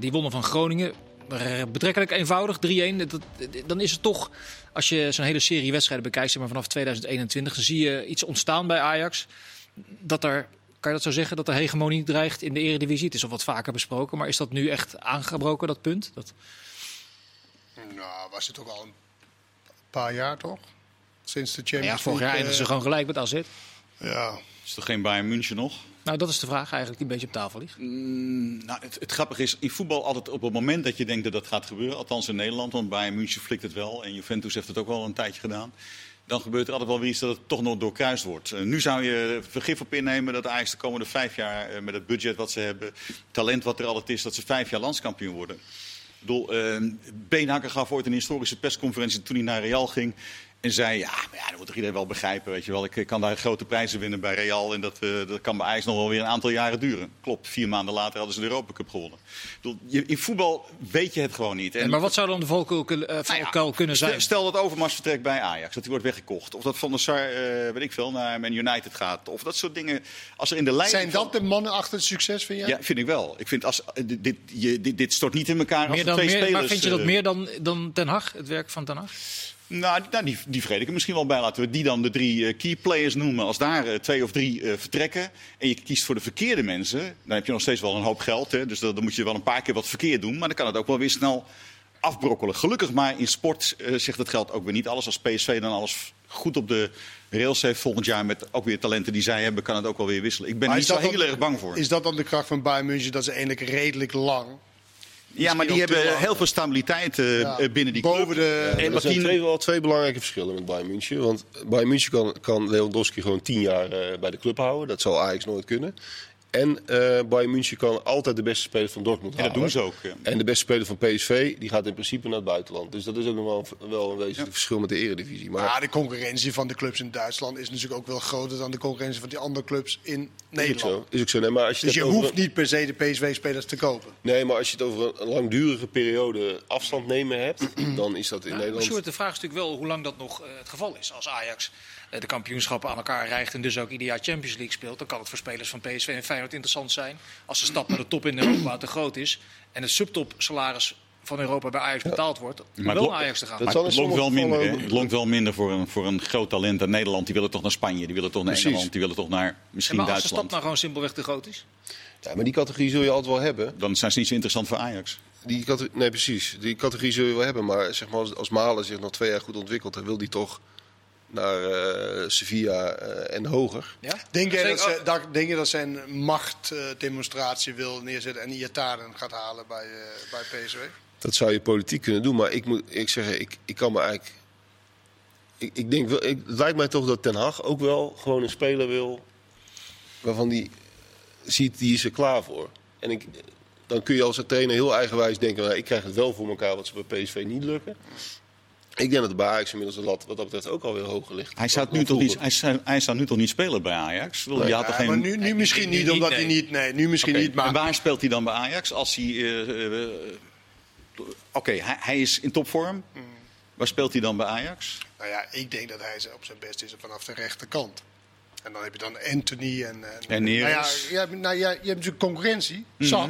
die wonnen van Groningen. Eh, Betrekkelijk eenvoudig, 3-1. Dat- dat- Dan is het toch, als je zo'n hele serie wedstrijden bekijkt, zeg maar vanaf 2021, dan zie je iets ontstaan bij Ajax. Dat er, kan je dat zo zeggen, dat er hegemonie dreigt in de Eredivisie? Het is al wat vaker besproken, maar is dat nu echt aangebroken, dat punt? Dat... Nou, was het ook al een paar jaar toch? Sinds de Champions Ja, vorig jaar League, eindigden ze gewoon gelijk met AZ. eh, Ja, Is er geen Bayern München nog? Nou, dat is de vraag eigenlijk die een beetje op tafel ligt. Nou, het, het grappige is, in voetbal altijd op het moment dat je denkt dat dat gaat gebeuren, althans in Nederland, want Bayern München flikt het wel en Juventus heeft het ook wel een tijdje gedaan. Dan gebeurt er altijd wel weer iets dat het toch nog doorkruist wordt. Eh, nu zou je vergif op innemen dat Ajax de komende vijf jaar eh, met het budget wat ze hebben, talent wat er altijd is, dat ze vijf jaar landskampioen worden. Ik bedoel, eh, Beenhakker gaf ooit een historische persconferentie toen hij naar Real ging. En zei, ja, maar ja, dat moet toch iedereen wel begrijpen, weet je wel. Ik eh, kan daar grote prijzen winnen bij Real en dat, eh, dat kan bij Ajax nog wel weer een aantal jaren duren. Klopt, vier maanden later hadden ze de Europa Cup gewonnen. Ik bedoel, je, in voetbal weet je het gewoon niet. En- maar wat zou dan de valkuil, eh, nou ja, kunnen zijn? Stel, dat Overmars vertrekt bij Ajax, dat hij wordt weggekocht. Of dat Van der Sar, eh, weet ik veel, naar Man United gaat. Of dat soort dingen. Als er in de leiding zijn van- dat de mannen achter het succes, vind jij? Ja, vind ik wel. Ik vind als, dit, dit, je, dit, dit stort niet in elkaar als Meer dan, twee meer, spelers... maar vind je dat meer dan, dan Ten Hag, het werk van Ten Hag? Nou, die- nou die, die vergeet ik er misschien wel bij. Laten we die dan de drie eh, key players noemen. Als daar eh, twee of drie eh, vertrekken en je kiest voor de verkeerde mensen... dan heb je nog steeds wel een hoop geld. Hè? Dus dan, dan moet je wel een paar keer wat verkeerd doen. Maar dan kan het ook wel weer snel afbrokkelen. Gelukkig maar in sport zegt het geld ook weer niet alles. Als PSV dan alles goed op de rails heeft volgend jaar... met ook weer talenten die zij hebben, kan het ook wel weer wisselen. Ik ben er niet zo dat heel dan- erg bang voor. Is dat dan de kracht van Bayern München, dat ze eigenlijk redelijk lang... ja, maar die hebben heel veel stabiliteit eh, Ja, eh, binnen die club. boven de- en er zijn twee, wel twee belangrijke verschillen met Bayern München. Want Bayern München kan, kan Lewandowski gewoon tien jaar eh, bij de club houden. Dat zou Ajax nooit kunnen. En eh Bayern München kan altijd de beste speler van Dortmund En dat halen. doen ze ook. ja. En de beste speler van PSV, die gaat in principe naar het buitenland. Dus dat is ook nog wel, een- wel een wezenlijk verschil met de eredivisie. Maar Ja, de concurrentie van de clubs in Duitsland is natuurlijk ook wel groter dan de concurrentie van die andere clubs in is ook Nederland. zo. Is ook zo. Nee, maar als je Dus het je hoeft niet per se de PSV-spelers te kopen. een- Nee, maar als je het over een, langdurige periode afstand nemen hebt, dan is dat in Ja, Nederland... Sjoerd, de vraag is natuurlijk wel hoe lang dat nog eh, het geval is. Als Ajax de kampioenschappen aan elkaar rijgt en dus ook ieder jaar Champions League speelt, dan kan het voor spelers van PSV en Feyenoord interessant zijn als de stap naar de top in Europa te groot is en het subtopsalaris van Europa bij Ajax betaald wordt, om Maar wel naar Ajax te gaan. Dat Maar zal het lonkt wel minder. hè. Het lonkt wel minder voor een, voor een groot talent uit Nederland. Die willen toch naar Spanje, die willen toch naar Precies. Engeland, die willen toch naar misschien Ja, maar als de stap Duitsland. nou gewoon simpelweg te groot is. Ja, maar die categorie zul je altijd wel hebben. Dan zijn ze niet zo interessant voor Ajax. Die nee, precies. Die categorie zul je wel hebben. Maar zeg maar, als, als Malen zich nog twee jaar goed ontwikkelt, dan wil die toch naar eh, Sevilla eh, en hoger. Ja? Denk, jij dat, ze, dat, denk je dat zijn machtdemonstratie wil neerzetten en Iataren gaat halen bij, eh, bij PSV? Dat zou je politiek kunnen doen. Maar ik moet ik zeggen, ik, ik kan me eigenlijk. Ik, ik denk wel, ik, het lijkt mij toch dat Ten Hag ook wel gewoon een speler wil. waarvan die ziet, die is er klaar voor. En ik, dan kun je als trainer heel eigenwijs denken: nou, ik krijg het wel voor elkaar wat ze bij PSV niet lukken. Ik denk dat het bij Ajax inmiddels de lat wat dat betreft ook alweer hoger ligt. Hij zou, Dan nu toch niet, hij, zou nu toch niet spelen bij Ajax? Wil, toch Ja, geen... maar nu, nu misschien niet, omdat nee. hij niet. Nee, nu misschien niet. Maar En waar speelt hij dan bij Ajax? Als hij. eh, eh, Oké, hij, hij is in topvorm. Hmm. Waar speelt hij dan bij Ajax? nou ja, ik denk dat hij op zijn best is vanaf de rechterkant. En dan heb je dan Anthony en. En, En Neres. Nou ja, je hebt, nou ja, je hebt natuurlijk concurrentie. Zat.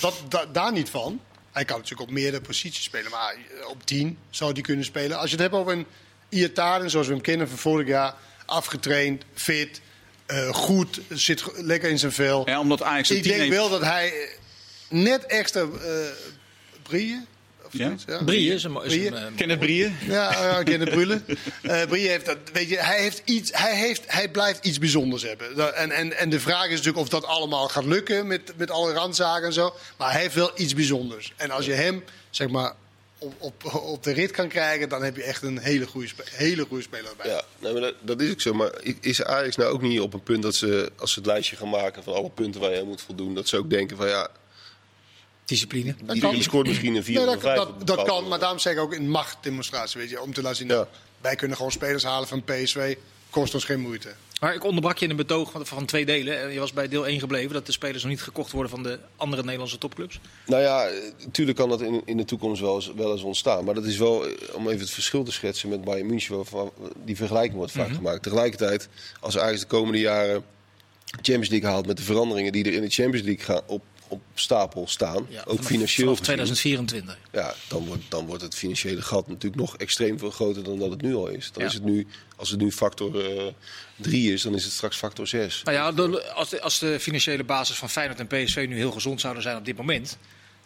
Dat, da- daar niet van. Hij kan natuurlijk op meerdere posities spelen. Maar eh, op 10 zou hij kunnen spelen. Als je het hebt over een Iataren, zoals we hem kennen van vorig jaar. Afgetraind, fit, eh, goed, zit lekker in zijn vel. Ja, omdat Ajax ik denk heeft- wel dat hij eh, net extra brieën. Of Ja? zoiets, ja? Brie is een, is Brie. eh, Kenneth Brieën? Ja, ja ik ken de Brullen. Eh Brie heeft dat, weet je, hij, heeft iets, hij, heeft, hij blijft iets bijzonders hebben. En, en, en de vraag is natuurlijk of dat allemaal gaat lukken met, met alle randzaken en zo. Maar hij heeft wel iets bijzonders. En als je hem, zeg maar, op, op, op de rit kan krijgen, dan heb je echt een hele goede, spe- hele goede speler erbij. Ja, nee, maar dat, dat is ook zo. Maar is Ajax nou ook niet op een punt dat ze, als ze het lijstje gaan maken van alle punten waar je aan moet voldoen, dat ze ook denken van ja, discipline. die, kan. die scoort misschien een 4 Nee, of dat, een 5. dat, dat kan, maar daarom zeg ik ook in machtdemonstratie, weet je, om te laten zien, Ja. wij kunnen gewoon spelers halen van PSV, kost ons geen moeite. Maar ik onderbrak je in een betoog van, van twee delen. En Je was bij deel 1 gebleven dat de spelers nog niet gekocht worden van de andere Nederlandse topclubs. Nou ja, natuurlijk kan dat in, in de toekomst wel eens, wel eens ontstaan. Maar dat is wel, eh, om even het verschil te schetsen met Bayern München, waarvan die vergelijking wordt vaak gemaakt. Tegelijkertijd, als Ajax de komende jaren Champions League haalt met de veranderingen die er in de Champions League gaan, op, op stapel staan, Ja, ook vanaf- financieel Vanaf gezien, 2024. ja, dan, wordt, dan wordt het financiële gat natuurlijk nog extreem veel groter dan dat het nu al is. Dan Ja. is het nu, als het nu factor 3 is, dan is het straks factor 6. Nou ja, de- als de, als de financiële basis van Feyenoord en PSV nu heel gezond zouden zijn op dit moment,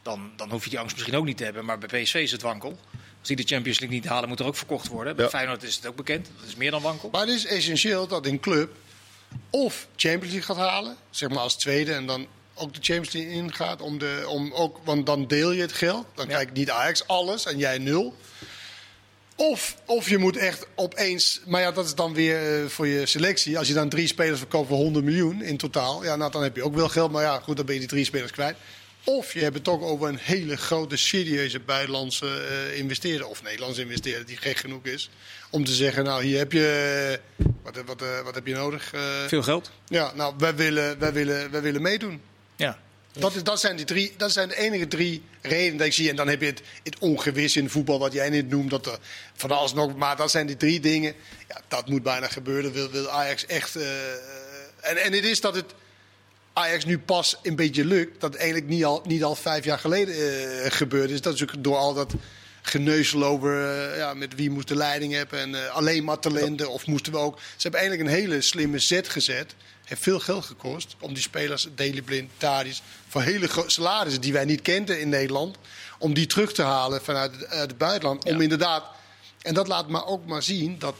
dan, dan hoef je die angst misschien ook niet te hebben. Maar bij PSV is het wankel. Als die de Champions League niet halen, moet er ook verkocht worden. Bij Ja. Feyenoord is het ook bekend. Dat is meer dan wankel. Maar het is essentieel dat een club of Champions League gaat halen, zeg maar als tweede, en dan ook de Champions League ingaat. Om de, om ook, want dan deel je het geld. Dan Ja. krijgt niet Ajax alles en jij nul. Of, of je moet echt opeens. Maar ja, dat is dan weer eh, voor je selectie. Als je dan drie spelers verkoopt voor 100 miljoen in totaal. Ja, nou, dan heb je ook wel geld. Maar ja, goed, dan ben je die drie spelers kwijt. Of je hebt het toch over een hele grote, serieuze buitenlandse eh, investeerder. Of Nederlandse investeerder die gek genoeg is. Om te zeggen, nou, hier heb je. eh, Wat, wat, wat heb je nodig? Veel geld. ja, nou, wij willen, wij willen, wij willen meedoen. Ja. Dat, is, dat, zijn die drie, dat zijn de enige drie redenen dat ik zie. En dan heb je het, het ongewis in voetbal, wat jij net noemt. Dat er van alles nog, maar dat zijn die drie dingen. Ja, dat moet bijna gebeuren. Wil, wil Ajax echt. eh, en, en het is dat het Ajax nu pas een beetje lukt. Dat eigenlijk niet al, niet al vijf jaar geleden eh, gebeurd is. Dat is ook door al dat geneuzel over eh, ja, met wie moest de leiding hebben. En eh, alleen maar talenten. Of moesten we ook. Ze hebben eigenlijk een hele slimme zet gezet. Heeft veel geld gekost om die spelers, Daley Blind, Tadis, voor hele grote salarissen die wij niet kenden in Nederland, om die terug te halen vanuit het, het buitenland. Om inderdaad, en dat laat maar ook maar zien dat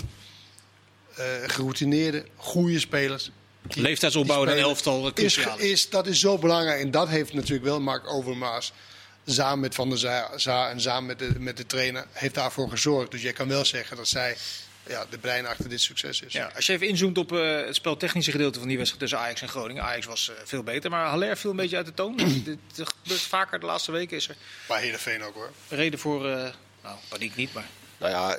eh, geroutineerde, goede spelers. die- Leeftijdsopbouw die en elftal eh, is, is. dat is zo belangrijk. En dat heeft natuurlijk wel Mark Overmaas samen met Van der Za Za en samen met de, met de trainer heeft daarvoor gezorgd. Dus je kan wel zeggen dat zij ja, de brein achter dit succes is. Ja, als je even inzoomt op eh, het speltechnische gedeelte van die wedstrijd tussen Ajax en Groningen. Ajax was eh, veel beter, maar Haller viel een beetje uit de toon. Dit gebeurt vaker de laatste weken. Is er Maar Heerenveen ook hoor. reden voor, eh, nou, paniek niet, maar... Nou ja,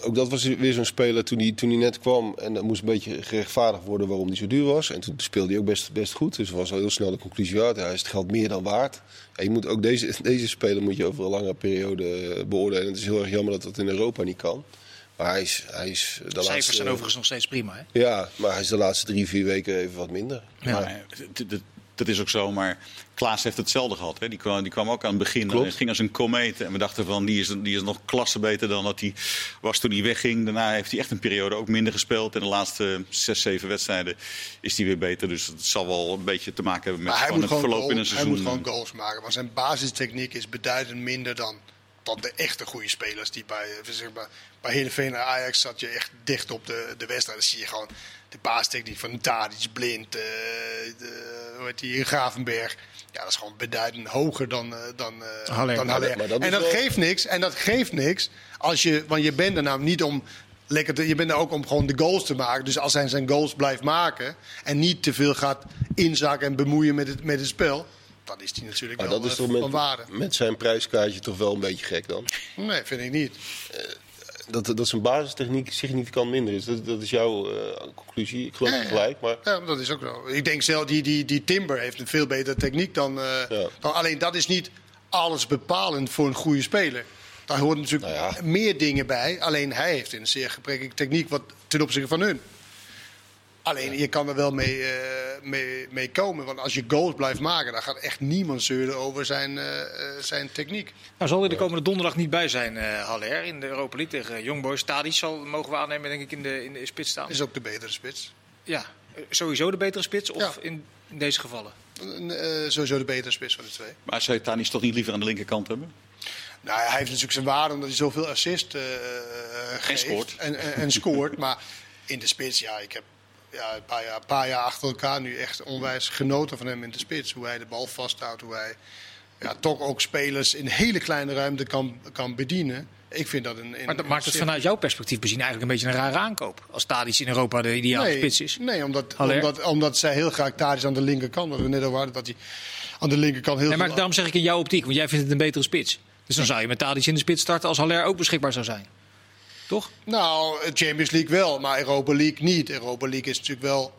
ook dat was weer zo'n speler toen hij, toen hij net kwam. En dat moest een beetje gerechtvaardigd worden waarom hij zo duur was. En toen speelde hij ook best, best goed. Dus was al heel snel de conclusie uit. Hij is het geld meer dan waard. En je moet ook deze, deze speler moet je over een lange periode beoordelen. Het is heel erg jammer dat dat in Europa niet kan. Maar hij is, hij is de De cijfers laatste... zijn overigens nog steeds prima, hè? Ja, maar hij is de laatste drie, vier weken even wat minder. Ja. Maar, dat is ook zo, maar Klaas heeft hetzelfde gehad. Hè. Die, kwam, die kwam ook aan het begin Klopt. en ging als een komeet. En we dachten van, die is, die is nog klasse beter dan dat hij was toen hij wegging. Daarna heeft hij echt een periode ook minder gespeeld. En de laatste zes, zeven wedstrijden is hij weer beter. Dus het zal wel een beetje te maken hebben met Maar het verloop in een goal- hij seizoen. moet gewoon goals maken. Want zijn basistechniek is beduidend minder dan, dan de echte goede spelers. Die bij, eh, zeg maar, bij Heerenveen en Ajax zat je echt dicht op de, de wedstrijd. Dan zie je gewoon de basistechniek van Tadic, Blind, eh, de, hoe heet die, Gravenberg. Ja, dat is gewoon beduidend hoger dan, eh, dan, eh, Haller. dan Maar Haller. dat- maar dat en dat wel- geeft niks. En dat geeft niks. Als je, want je bent er nou niet om lekker te, je bent er ook om gewoon de goals te maken. Dus als hij zijn goals blijft maken en niet te veel gaat inzakken en bemoeien met het, met het spel, dan is hij natuurlijk Maar wel dat is eh, toch van waarde. met, met zijn prijskaartje toch wel een beetje gek dan? Nee, vind ik niet. Dat, dat zijn basistechniek significant minder is. Dat, dat is jouw eh, conclusie. Ik geloof Ja, het gelijk. Maar Ja, dat is ook zo. Ik denk zelf, die, die, die Timber heeft een veel betere techniek dan, eh, Ja. dan... Alleen dat is niet alles bepalend voor een goede speler. Daar horen natuurlijk Nou ja. meer dingen bij. Alleen hij heeft een zeer gebrekkige techniek wat, ten opzichte van hun. Alleen je kan er wel mee, eh, mee, mee komen. Want als je goals blijft maken, dan gaat echt niemand zeuren over zijn, eh, eh, zijn techniek. Nou, zal hij de komende donderdag niet bij zijn, eh Haller, in de Europa League tegen Young Boys. Tadic zal, mogen we aannemen, denk ik, in de, in de spits staan. Is ook de betere spits. Ja, sowieso de betere spits, of Ja. in, in deze gevallen? Eh, sowieso de betere spits van de twee. Maar zou je Tanis toch niet liever aan de linkerkant hebben? Nou, hij heeft natuurlijk zijn waarde omdat hij zoveel assist eh, geeft. scoort. En, en, en scoort. maar in de spits, ja, ik heb ja, een, paar jaar, een paar jaar achter elkaar nu echt onwijs genoten van hem in de spits. Hoe hij de bal vasthoudt, hoe hij ja, toch ook spelers in hele kleine ruimte kan, kan bedienen. Ik vind dat een... een Maar dat maakt het vanuit jouw perspectief bezien eigenlijk een beetje een rare aankoop. Als Tadic in Europa de ideale nee, spits is. Nee, omdat, Haller? omdat, omdat zij heel graag daar is aan de linkerkant. Wat we net over hadden, dat hij aan de linkerkant heel Nee, maar daarom zeg ik in jouw optiek, want jij vindt het een betere spits. Dus dan zou je met Tadic in de spits starten als Haller ook beschikbaar zou zijn. Toch? Nou, Champions League wel, maar Europa League niet. Europa League is natuurlijk wel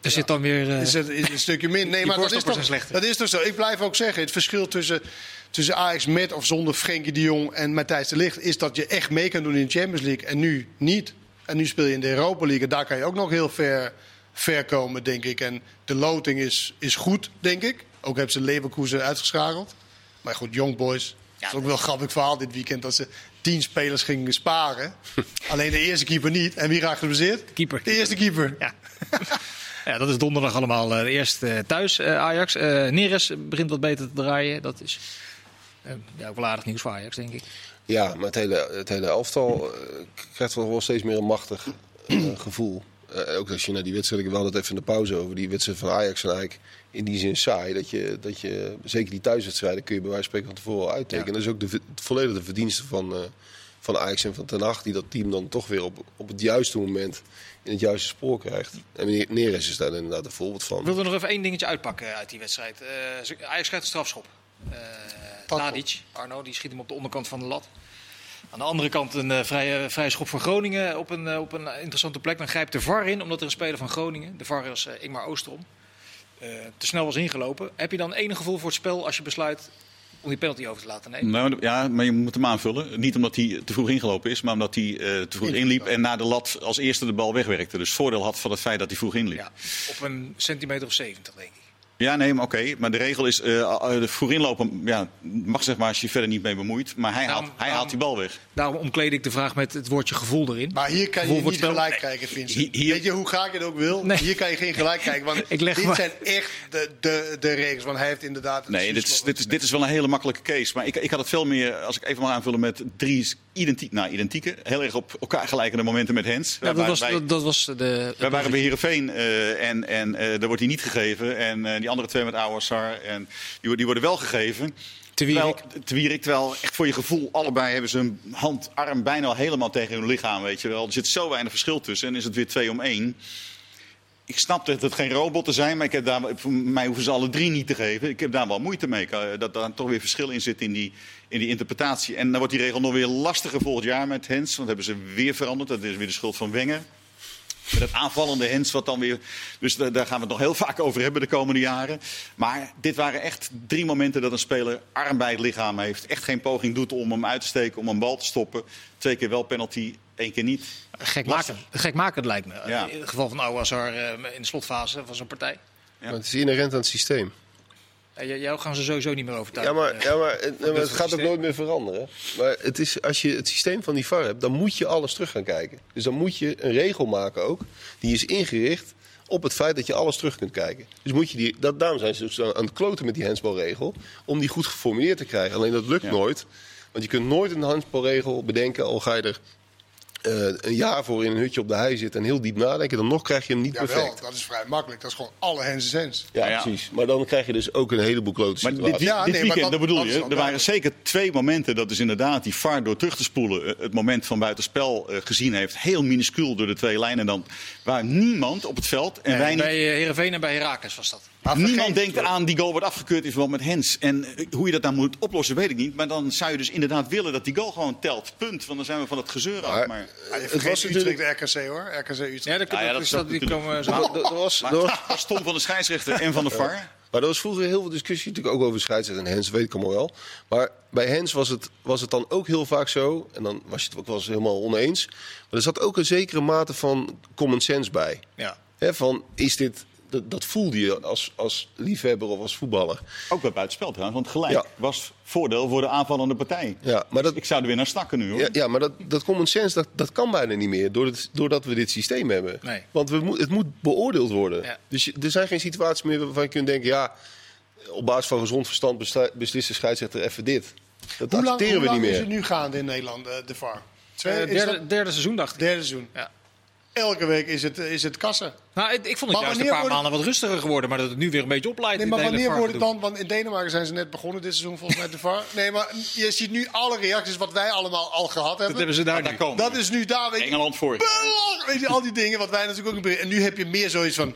Er zit dan weer... eh, is het is een stukje min. Nee, maar dat is, toch, dat is toch zo. Ik blijf ook zeggen, het verschil tussen, tussen Ajax met of zonder Frenkie de Jong en Matthijs de Ligt... is dat je echt mee kan doen in de Champions League en nu niet. En nu speel je in de Europa League en daar kan je ook nog heel ver, ver komen, denk ik. En de loting is, is goed, denk ik. Ook hebben ze Leverkusen uitgeschakeld. Maar goed, Young Boys... Het is ook wel een grappig verhaal dit weekend dat ze tien spelers gingen sparen. Alleen de eerste keeper niet. En wie raakt geblesseerd? Keeper. De eerste keeper. Ja. ja, dat is donderdag allemaal eh, eerst eh, thuis, eh, Ajax. Eh Neres begint wat beter te draaien. Dat is ja, ook wel aardig nieuws voor Ajax, denk ik. Ja, maar het hele, het hele elftal eh, krijgt wel wel steeds meer een machtig gevoel. Eh, ook als je naar die wedstrijden, we hadden het even in de pauze over, die wedstrijd van Ajax zijn eigenlijk in die zin saai. Dat je, dat je zeker die thuiswedstrijden kun je bij wijze van spreken van tevoren al uittekenen. Dat is ook de, volledige verdienste van, eh, van Ajax en van Ten Hag, die dat team dan toch weer op, op het juiste moment in het juiste spoor krijgt. En meneer Neres is daar inderdaad een voorbeeld Ik van. wilde nog even één dingetje uitpakken uit die wedstrijd. Eh, Ajax krijgt een strafschop. Eh Tadic, Arno, die schiet hem op de onderkant van de lat. Aan de andere kant een eh, vrije, vrije schop voor Groningen op een, eh, op een interessante plek. Dan grijpt de VAR in, omdat er een speler van Groningen, de VAR is eh, Ingmar Oosterom, te snel was ingelopen. Heb je dan enig gevoel voor het spel als je besluit om die penalty over te laten nemen? Nou, ja, maar je moet hem aanvullen. Niet omdat hij te vroeg ingelopen is, maar omdat hij te vroeg inliep en naar de lat als eerste de bal wegwerkte. Dus voordeel had van het feit dat hij vroeg inliep. Ja, op een centimeter of 70, denk ik. Ja, nee, maar oké. Maar de regel is, eh eh, de vroeg inlopen ja, mag zeg maar als je je verder niet mee bemoeit. Maar hij, Daarom- haalt, hij daarom- haalt die bal weg. Daarom omkleed ik de vraag met het woordje gevoel erin. Maar hier kan je Gevoel niet gelijk kijken, Vincent. Hier- hier- Weet je hoe graag je het ook wil? Nee. Hier kan je geen gelijk kijken. Want Ik leg dit maar- zijn echt de, de, de regels. Want hij heeft inderdaad... het Nee, dit is, dit, is, dit is wel een hele makkelijke case. Maar ik, ik had het veel meer, als ik even mag aanvullen, met drie identiek, nou, identieke, heel erg op elkaar gelijkende momenten met Hens. Ja, Wij dat, was, waren bij- dat, dat was de. Wij waren bij Heerenveen eh, en, en eh, daar wordt hij niet gegeven. En eh, die andere twee met Ouassar, en die, wo- die worden wel gegeven. Te Terwijl, Wierik. te Wierik, terwijl echt voor je gevoel, allebei hebben ze hun hand, arm bijna al helemaal tegen hun lichaam, weet je wel. Er zit zo weinig verschil tussen en is het weer twee om één. Ik snap dat het geen robotten zijn, maar ik heb daar, voor mij hoeven ze alle drie niet te geven. Ik heb daar wel moeite mee, eh, dat daar toch weer verschil in zit in die, in die interpretatie. En dan wordt die regel nog weer lastiger volgend jaar met Hens, want hebben ze weer veranderd. Dat is weer de schuld van Wenger. Met het aanvallende Hens, wat dan weer. Dus da- daar gaan we het nog heel vaak over hebben de komende jaren. Maar dit waren echt drie momenten dat een speler arm bij het lichaam heeft. Echt geen poging doet om hem uit te steken, om een bal te stoppen. Twee keer wel penalty, één keer niet. Gekmakend, gekmakend lijkt me. Ja. In het geval van Ouazzar eh, in de slotfase van zo'n partij. Maar het is inherent aan het systeem. Ja, jou gaan ze sowieso niet meer Ja, overtuigen. maar, Eh, ja, maar, eh, maar het gaat ook nooit meer veranderen. Maar het is, als je het systeem van die VAR hebt, dan moet je alles terug gaan kijken. Dus dan moet je een regel maken ook, die is ingericht op het feit dat je alles terug kunt kijken. Dus moet je die, dat, daarom zijn ze dus aan het kloten met die handsbalregel, om die goed geformuleerd te krijgen. Alleen dat lukt Ja. nooit, want je kunt nooit een handsbalregel bedenken, al ga je er eh, een jaar voor in een hutje op de hei zitten en heel diep nadenken, dan nog krijg je hem niet Jawel, perfect. dat is vrij makkelijk. Dat is gewoon alle hens en zens. Ja, Ja. precies. Maar dan krijg je dus ook een heleboel klote Maar dit. Ja, dit nee, maar weekend, dat- dat bedoel dat je, wel er waren zeker twee momenten dat is inderdaad die VAR door terug te spoelen eh, het moment van buitenspel eh, gezien heeft. Heel minuscuul door de twee lijnen dan. Waar niemand op het veld en wij niet bij eh, Heerenveen en bij Herakles was dat. Maar Niemand denkt aan die goal wordt afgekeurd in verband met Hens. En eh, hoe je dat dan moet oplossen, weet ik niet. Maar dan zou je dus inderdaad willen dat die goal gewoon telt. Punt. Want dan zijn we van het gezeur af. Maar- Ja, Het vergeet was Utrecht natuurlijk- de RKC hoor. RKC Utrecht. Ja, dat, Ah, ja, dat is dat, die komen zo. Maar er was, maar stom van de scheidsrechter en van de VAR. Maar er was vroeger heel veel discussie natuurlijk ook over scheidsrechter en Hens, weet ik allemaal wel. Maar bij Hens was het, was het dan ook heel vaak zo, en dan was je het ook wel eens helemaal oneens. Maar er zat ook een zekere mate van common sense bij. Ja. Hè, van, is dit, dat, dat voelde je als, als liefhebber of als voetballer. Ook bij buitenspel trouwens. Want gelijk Ja. was voordeel voor de aanvallende partij. Ja, maar dat, Ik zou er weer naar snakken nu hoor. ja, ja, maar dat, dat common sense, dat, dat kan bijna niet meer. Doordat, doordat we dit systeem hebben. Nee. Want we moet, het moet beoordeeld worden. Ja. Dus je- er zijn geen situaties meer waarvan je kunt denken... ja, op basis van gezond verstand besla- beslist de scheidsrechter even dit. Dat Hoe lang, accepteren hoe we lang niet is meer. het nu gaande in Nederland, eh, de VAR? Twee, Eh, is derde, dat- derde seizoen dacht ik. derde seizoen. Ja. Elke week is het, is het kassen. Nou, ik, ik vond het Maar juist een paar maanden wat rustiger geworden. Maar dat het nu weer een beetje opleidt. Nee, maar wanneer wordt het dan? Want in Denemarken zijn ze net begonnen dit seizoen volgens mij de VAR. Nee, maar je ziet nu alle reacties wat wij allemaal al gehad Dat hebben. hebben ze daar komen Dat is nu daar, weet Engeland voor. belachelijk. Weet je, al die dingen wat wij natuurlijk ook niet. En nu heb je meer zoiets van,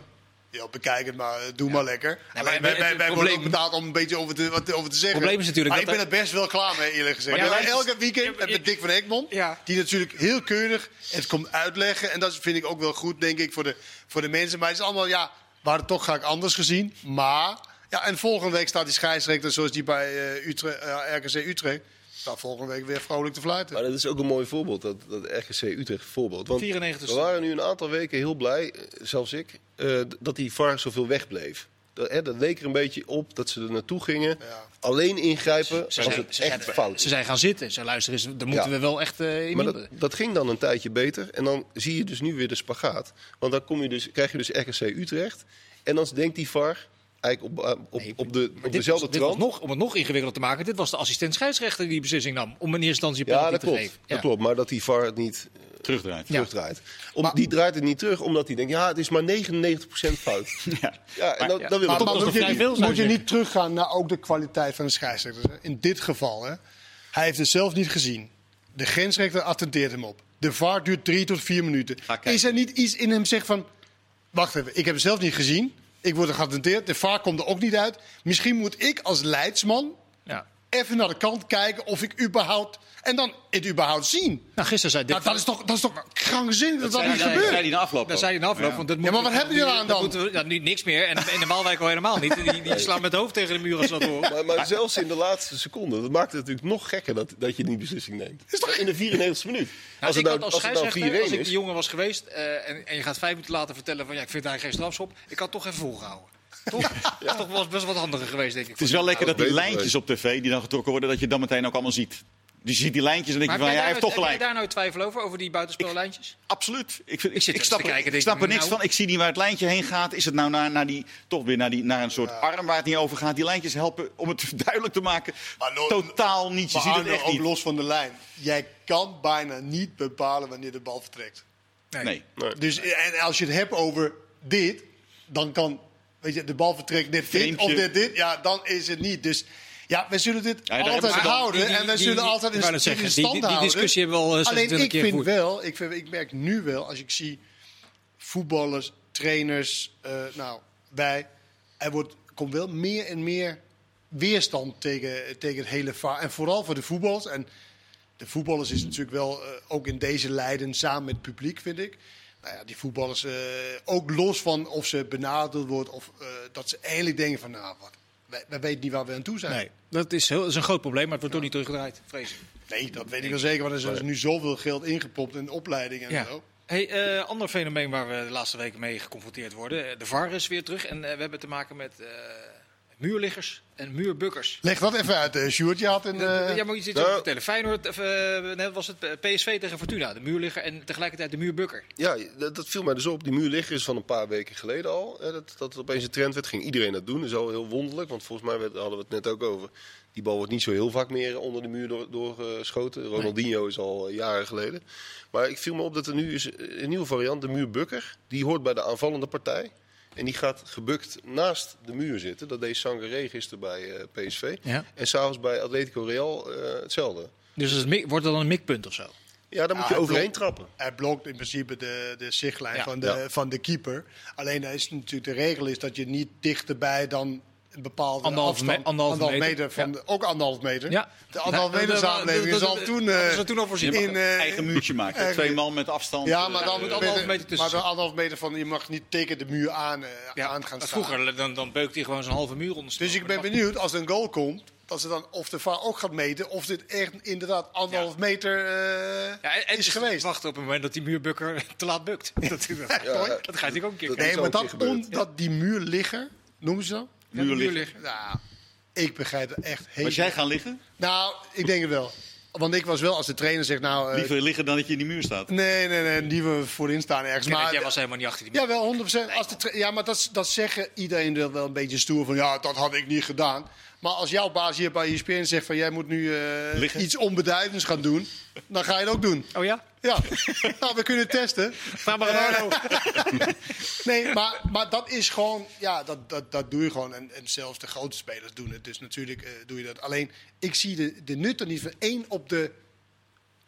ja, bekijk het maar, doe maar lekker. wij, het wij, wij worden probleem- ook betaald om een beetje over te, wat over te zeggen. probleem is natuurlijk maar dat ik ben er best wel klaar mee, eerlijk gezegd. Maar Maar ja, elke weekend Ja, met Dick van Egmond, Ja. die natuurlijk heel keurig het komt uitleggen. En dat vind ik ook wel goed, denk ik, voor de, voor de mensen. Maar het is allemaal, ja, we hadden het toch graag anders gezien. Maar, ja, en volgende week staat die scheidsrechter zoals die bij eh, Utrecht, eh, RKC Utrecht. Staat volgende week weer vrolijk te fluiten. Maar dat is ook een mooi voorbeeld, dat, dat RGC Utrecht voorbeeld. Want 94 we waren nu een aantal weken heel blij, zelfs ik, eh, dat die VAR zoveel wegbleef. Dat, hè, dat leek er een beetje op dat ze er naartoe gingen. Ja. Alleen ingrijpen Ze als zijn, het ze, echt zijn, fout ze zijn gaan zitten. Ze luisteren eens, daar moeten Ja. we wel echt eh in Maar dat ging dan een tijdje beter. En dan zie je dus nu weer de spagaat. Want dan kom je dus, krijg je dus RKC Utrecht. En dan denkt die VAR eigenlijk op, eh, op, Nee, op, de, op dezelfde was- trant. nog, om het nog ingewikkelder te maken, dit was de assistent scheidsrechter die die beslissing nam. Om in eerste instantie een Ja, penalty dat te klopt. geven. Dat Ja. klopt. Maar dat die VAR het niet Terugdraait. Ja. terugdraait. Om, die draait het niet terug omdat hij denkt, ja, het is maar 99% fout. Ja. Ja, en dan, ja. dan wil Maar, moet, je, niet- veel, zou moet je je niet teruggaan naar ook de kwaliteit van de scheidsrechters. hè? In dit geval, hè. hij heeft het zelf niet gezien. De grensrechter attenteert hem op. De VAR duurt drie tot vier minuten. Is er niet iets in hem zegt van... Wacht even, ik heb het zelf niet gezien. Ik word er geattenteerd. De VAR komt er ook niet uit. Misschien moet ik als leidsman Ja. Even naar de kant kijken of ik überhaupt... En dan het überhaupt zien. Nou, gisteren zei Dick Nou, dat, is toch, dat is toch krankzinnig dat dat, niet gebeurt? zei hij na afloop ook. zei hij na afloop. Want dat maar moeten wat we- hebben jullie eraan dat dan? moeten we- ja, nu niks meer. En in de Waalwijk al helemaal niet. Die, die slaan met het hoofd tegen de muur als dat horen. Maar, maar zelfs in de laatste seconde, dat maakt het natuurlijk nog gekker dat, dat je die beslissing neemt. In de 94e minuut. Nou, Als ik het nou, als als het nou 4-1 scheidsrechter, als ik is. die jongen was geweest eh, en, en je gaat vijf minuten later vertellen van ja, ik vind daar geen strafschop. Ik had toch even volgehouden. Toch? Dat is toch wel best wat handiger geweest, denk ik. Het is wel lekker Ja, dat die lijntjes op tv die dan getrokken worden, dat je dan meteen ook allemaal ziet. Dus je ziet die lijntjes en denk je van, heb ja, jij hij heeft toch heb jij gelijk. daar nou twijfel over, over die buitenspellijntjes? Absoluut. Ik, vind, ik, zit ik snap, te er- kijken, ik snap ik, er niks nou- van. Ik zie niet waar het lijntje heen gaat. Is het nou naar, naar die, toch weer naar, die, naar een soort arm waar het niet over gaat? Die lijntjes helpen om het duidelijk te maken. Maar no- Totaal niet. Je Maar ziet het echt ook niet. los van de lijn. Jij kan bijna niet bepalen wanneer de bal vertrekt. Nee. Dus, en als je het hebt over dit, dan kan weet je, de bal vertrekt net dit Vreemdje. of net dit. Ja, dan is het niet. Dus Ja, we zullen dit Ja, altijd houden Die- en we zullen die- altijd in, net zeggen, die- stand die- die houden. discussie hebben we al, eh, Alleen 26 ik keer vind wel, ik, vind, ik merk nu wel, als ik zie voetballers, trainers, eh, nou, wij, er wordt, komt wel meer en meer weerstand tegen, tegen het hele VAR. En vooral voor de voetballers. En de voetballers is natuurlijk wel eh, ook in deze lijden samen met het publiek, vind ik. Nou ja, die voetballers, eh, ook los van of ze benadeeld wordt of eh, dat ze eigenlijk denken van, nou, wat, wij, wij weten niet waar we aan toe zijn. Nee, dat is, heel, dat is een groot probleem, maar het wordt toch niet teruggedraaid, vrees ik. Nee, dat weet ik wel zeker, want er is nu zoveel geld ingepompt in opleiding en Ja. zo. Hey, eh, ander fenomeen waar we de laatste weken mee geconfronteerd worden. De VAR is weer terug en we hebben te maken met eh, muurliggers en muurbukkers. Leg dat even uit, uh, Sjoerd. Je had een... eh, ja, moet je iets nou- vertellen. Feyenoord, net was het PSV tegen Fortuna, de muurligger en tegelijkertijd de muurbukker. Ja, dat, dat viel mij dus op. Die muurligger is van een paar weken geleden al. Hè, dat, dat het opeens een trend werd. Ging iedereen dat doen. Dat is al heel wonderlijk. Want volgens mij werd, hadden we het net ook over. Die bal wordt niet zo heel vaak meer onder de muur door- doorgeschoten. Ronaldinho is al eh, jaren geleden. Maar ik viel me op dat er nu is een nieuwe variant. De muurbukker. Die hoort bij de aanvallende partij. En die gaat gebukt naast de muur zitten. Dat deed Sangaré gisteren bij eh, PSV. Ja. En s'avonds bij Atletico Real eh, hetzelfde. Dus het wordt dat dan een mikpunt of zo? Ja, daar moet je overheen trappen. Hij blokt in principe de, de zichtlijn Ja. van, de, Ja. van de keeper. Alleen is natuurlijk de regel is dat je niet dichterbij dan een bepaalde Anderhalve me- afstand, anderhalve meter. van Ja. de, ook anderhalf meter. Ja. De anderhalf meter samenleving is al toen, eh, is er toen al voorzien. in, eh, eigen muurtje maken. Twee man met afstand. Ja, maar dan moet anderhalf de- meter tussen Maar anderhalf meter van je mag niet tegen de muur aan, eh, Ja, aan gaan staan. vroeger dan, dan beukt hij gewoon zo'n halve muur onder. Dus ik ben benieuwd als er een goal komt, dat ze dan of de VAR ook gaat meten of dit echt inderdaad anderhalf meter eh, Ja, en, en is geweest. Wachten op het moment dat die muurbukker te laat bukt. dat, dat, Ja, dat gaat natuurlijk ook een keer. Nee, maar dat, on, dat die muur liggen, noemen ze dat? Muurligger. muurligger. Nou, ik begrijp het echt heel. Was jij gaan liggen? Nou, ik denk het wel. Want ik was wel als de trainer zegt, nou. eh, Liever liggen dan dat je in die muur staat. nee, nee, nee, die we voorin staan ergens. Maar, jij was helemaal niet achter die muur. ja, wel 100%. Als de ja, maar dat, dat zeggen iedereen wel, wel een beetje stoer van, ja, dat had ik niet gedaan. Maar als jouw baas hier bij ESPN zegt van, jij moet nu eh, Liggen. iets onbeduidends gaan doen, dan ga je het ook doen. Oh ja? Ja, nou, we kunnen testen. Vraag maar aan Arno. Nee, maar, maar dat is gewoon, ja, dat, dat, dat doe je gewoon. En, en zelfs de grote spelers doen het. Dus natuurlijk eh, doe je dat. Alleen, ik zie de, de nut er niet van. één op de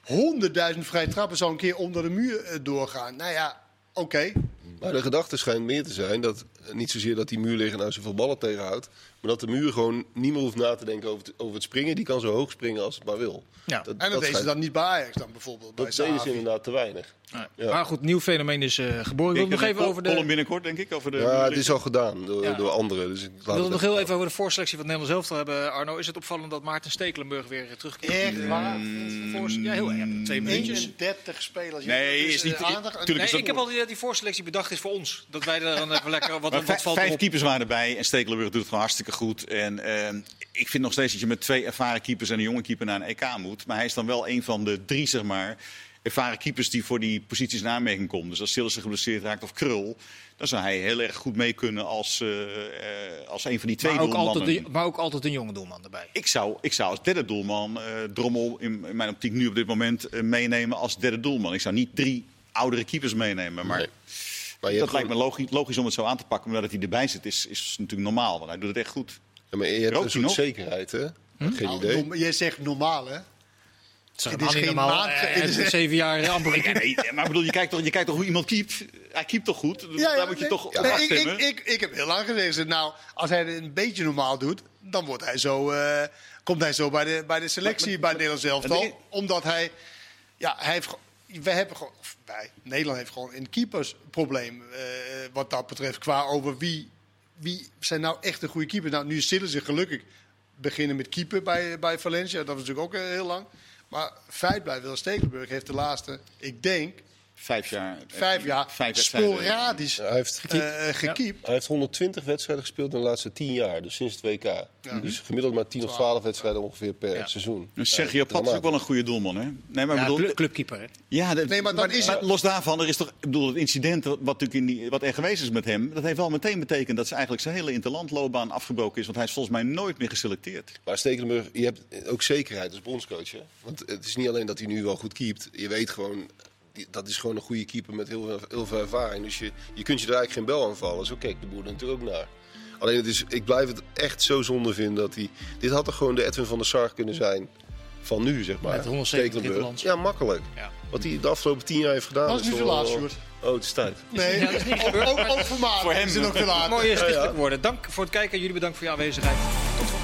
honderdduizend vrije trappen zou een keer onder de muur eh, doorgaan. Nou ja, oké. Maar de gedachte schijnt meer te zijn dat eh, niet zozeer dat die muurligger nou zoveel ballen tegenhoudt, maar dat de muur gewoon niet meer hoeft na te denken over het, over het springen. Die kan zo hoog springen als het maar wil. Ja. En dat, deed ze schijnt- dan niet bij Ajax dan bijvoorbeeld. dat bij Sahavi. inderdaad te weinig. Nee. Maar goed, nieuw fenomeen is eh, geboren. Ik wil nog even over de... Column binnenkort, denk ik. Over de Ja, het is al gedaan door, Ja. door anderen. Dus ik wil het nog heel even over de voorselectie van het Nederlands elftal hebben. Arno, is het opvallend dat Maarten Stekelenburg weer terugkeert? Echt waar? Voor- Ja, heel erg. Twee minuutjes. 31 spelers. Nee, is niet- eh, aandacht. tuurlijk Nee, is ik heb al die, die voorselectie bedacht is voor ons. Dat wij er dan even lekker wat, Maar wat vijf, valt vijf erop. keepers waren erbij en Stekelenburg doet het gewoon hartstikke goed. En ehm, ik vind nog steeds dat je met twee ervaren keepers en een jonge keeper naar een EK moet. Maar hij is dan wel een van de drie, zeg maar, ervaren keepers die voor die posities in aanmerking komen. Dus als Sillissen geblesseerd raakt of Krul, dan zou hij heel erg goed mee kunnen als, eh, eh, als een van die twee Maar ook, doelmannen. altijd, maar ook altijd een jonge doelman erbij. Ik zou, ik zou als derde doelman eh, Drommel in, in mijn optiek nu op dit moment meenemen als derde doelman. Ik zou niet drie oudere keepers meenemen. Maar Nee. Maar je dat lijkt me logisch, logisch om het zo aan te pakken. Maar dat hij erbij zit is, is natuurlijk normaal. Want hij doet het echt goed. Ja, maar je hebt Rookt een soort zekerheid, hè? Hm? Geen Nou, idee. jij zegt normaal, hè? Het is, Het is niet geen normaal. maand- Eh, het is- zeven jaar amper. Ja, nee, maar bedoel, je kijkt, toch, je kijkt toch hoe iemand keept. Hij keept toch goed? Daar moet je nee, toch op nee, ik, ik, ik, ik heb heel lang gezegd, nou, als hij het een beetje normaal doet, dan wordt hij zo, eh, komt hij zo bij de, bij de selectie bij Maar elftal. de- Omdat hij, ja, hij heeft, wij hebben gewoon, wij, Nederland heeft gewoon een keepersprobleem eh, wat dat betreft. Qua over wie, wie zijn nou echt een goede keeper. Nou, nu zullen ze gelukkig beginnen met keeper bij, bij Valencia. Dat was natuurlijk ook heel lang. Maar feit blijft wel, Stekelenburg heeft de laatste, ik denk, Vijf jaar. vijf jaar Vijf sporadisch Hij heeft, eh, eh, gekiept. hij heeft 120 wedstrijden gespeeld in de laatste 10 jaar, dus sinds het WK. Dus gemiddeld maar 10 of 12 wedstrijden ongeveer per Ja. seizoen. Dus Sergio Pat is ook wel een goede doelman, hè? Nee, maar bedoel, cl- clubkeeper. Hè? Ja, Nee, maar dan is los daarvan, er is toch, ik bedoel, het incident wat, natuurlijk in die, wat er geweest is met hem, dat heeft wel meteen betekend dat ze eigenlijk zijn hele interlandloopbaan afgebroken is. Want hij is volgens mij nooit meer geselecteerd. Maar Stekelenburg, je hebt ook zekerheid als bondscoach. Hè? Want het is niet alleen dat hij nu wel goed keept. Je weet gewoon, die- dat is gewoon een goede keeper met heel veel, heel veel ervaring. Dus je, je kunt je er eigenlijk geen bel aan vallen. Zo kijkt de boer er natuurlijk ook naar. Alleen het is, ik blijf het echt zo zonde vinden dat hij... Dit had toch gewoon de Edwin van der Sar kunnen zijn van nu, zeg maar. Met 170 Stekelenburg. interlands. Ja, makkelijk. Ja. Wat hij de afgelopen tien jaar heeft gedaan. Dat is nu te laat, Sjoerd. Oh, het is tijd. Nee, Ja, dat is niet ook, gebeurd, ook, maar- ook voor Voor hem. is het ook te laat. Mooie stichtelijk ja. woorden. Dank voor het kijken. Jullie bedankt voor je aanwezigheid. Tot volgende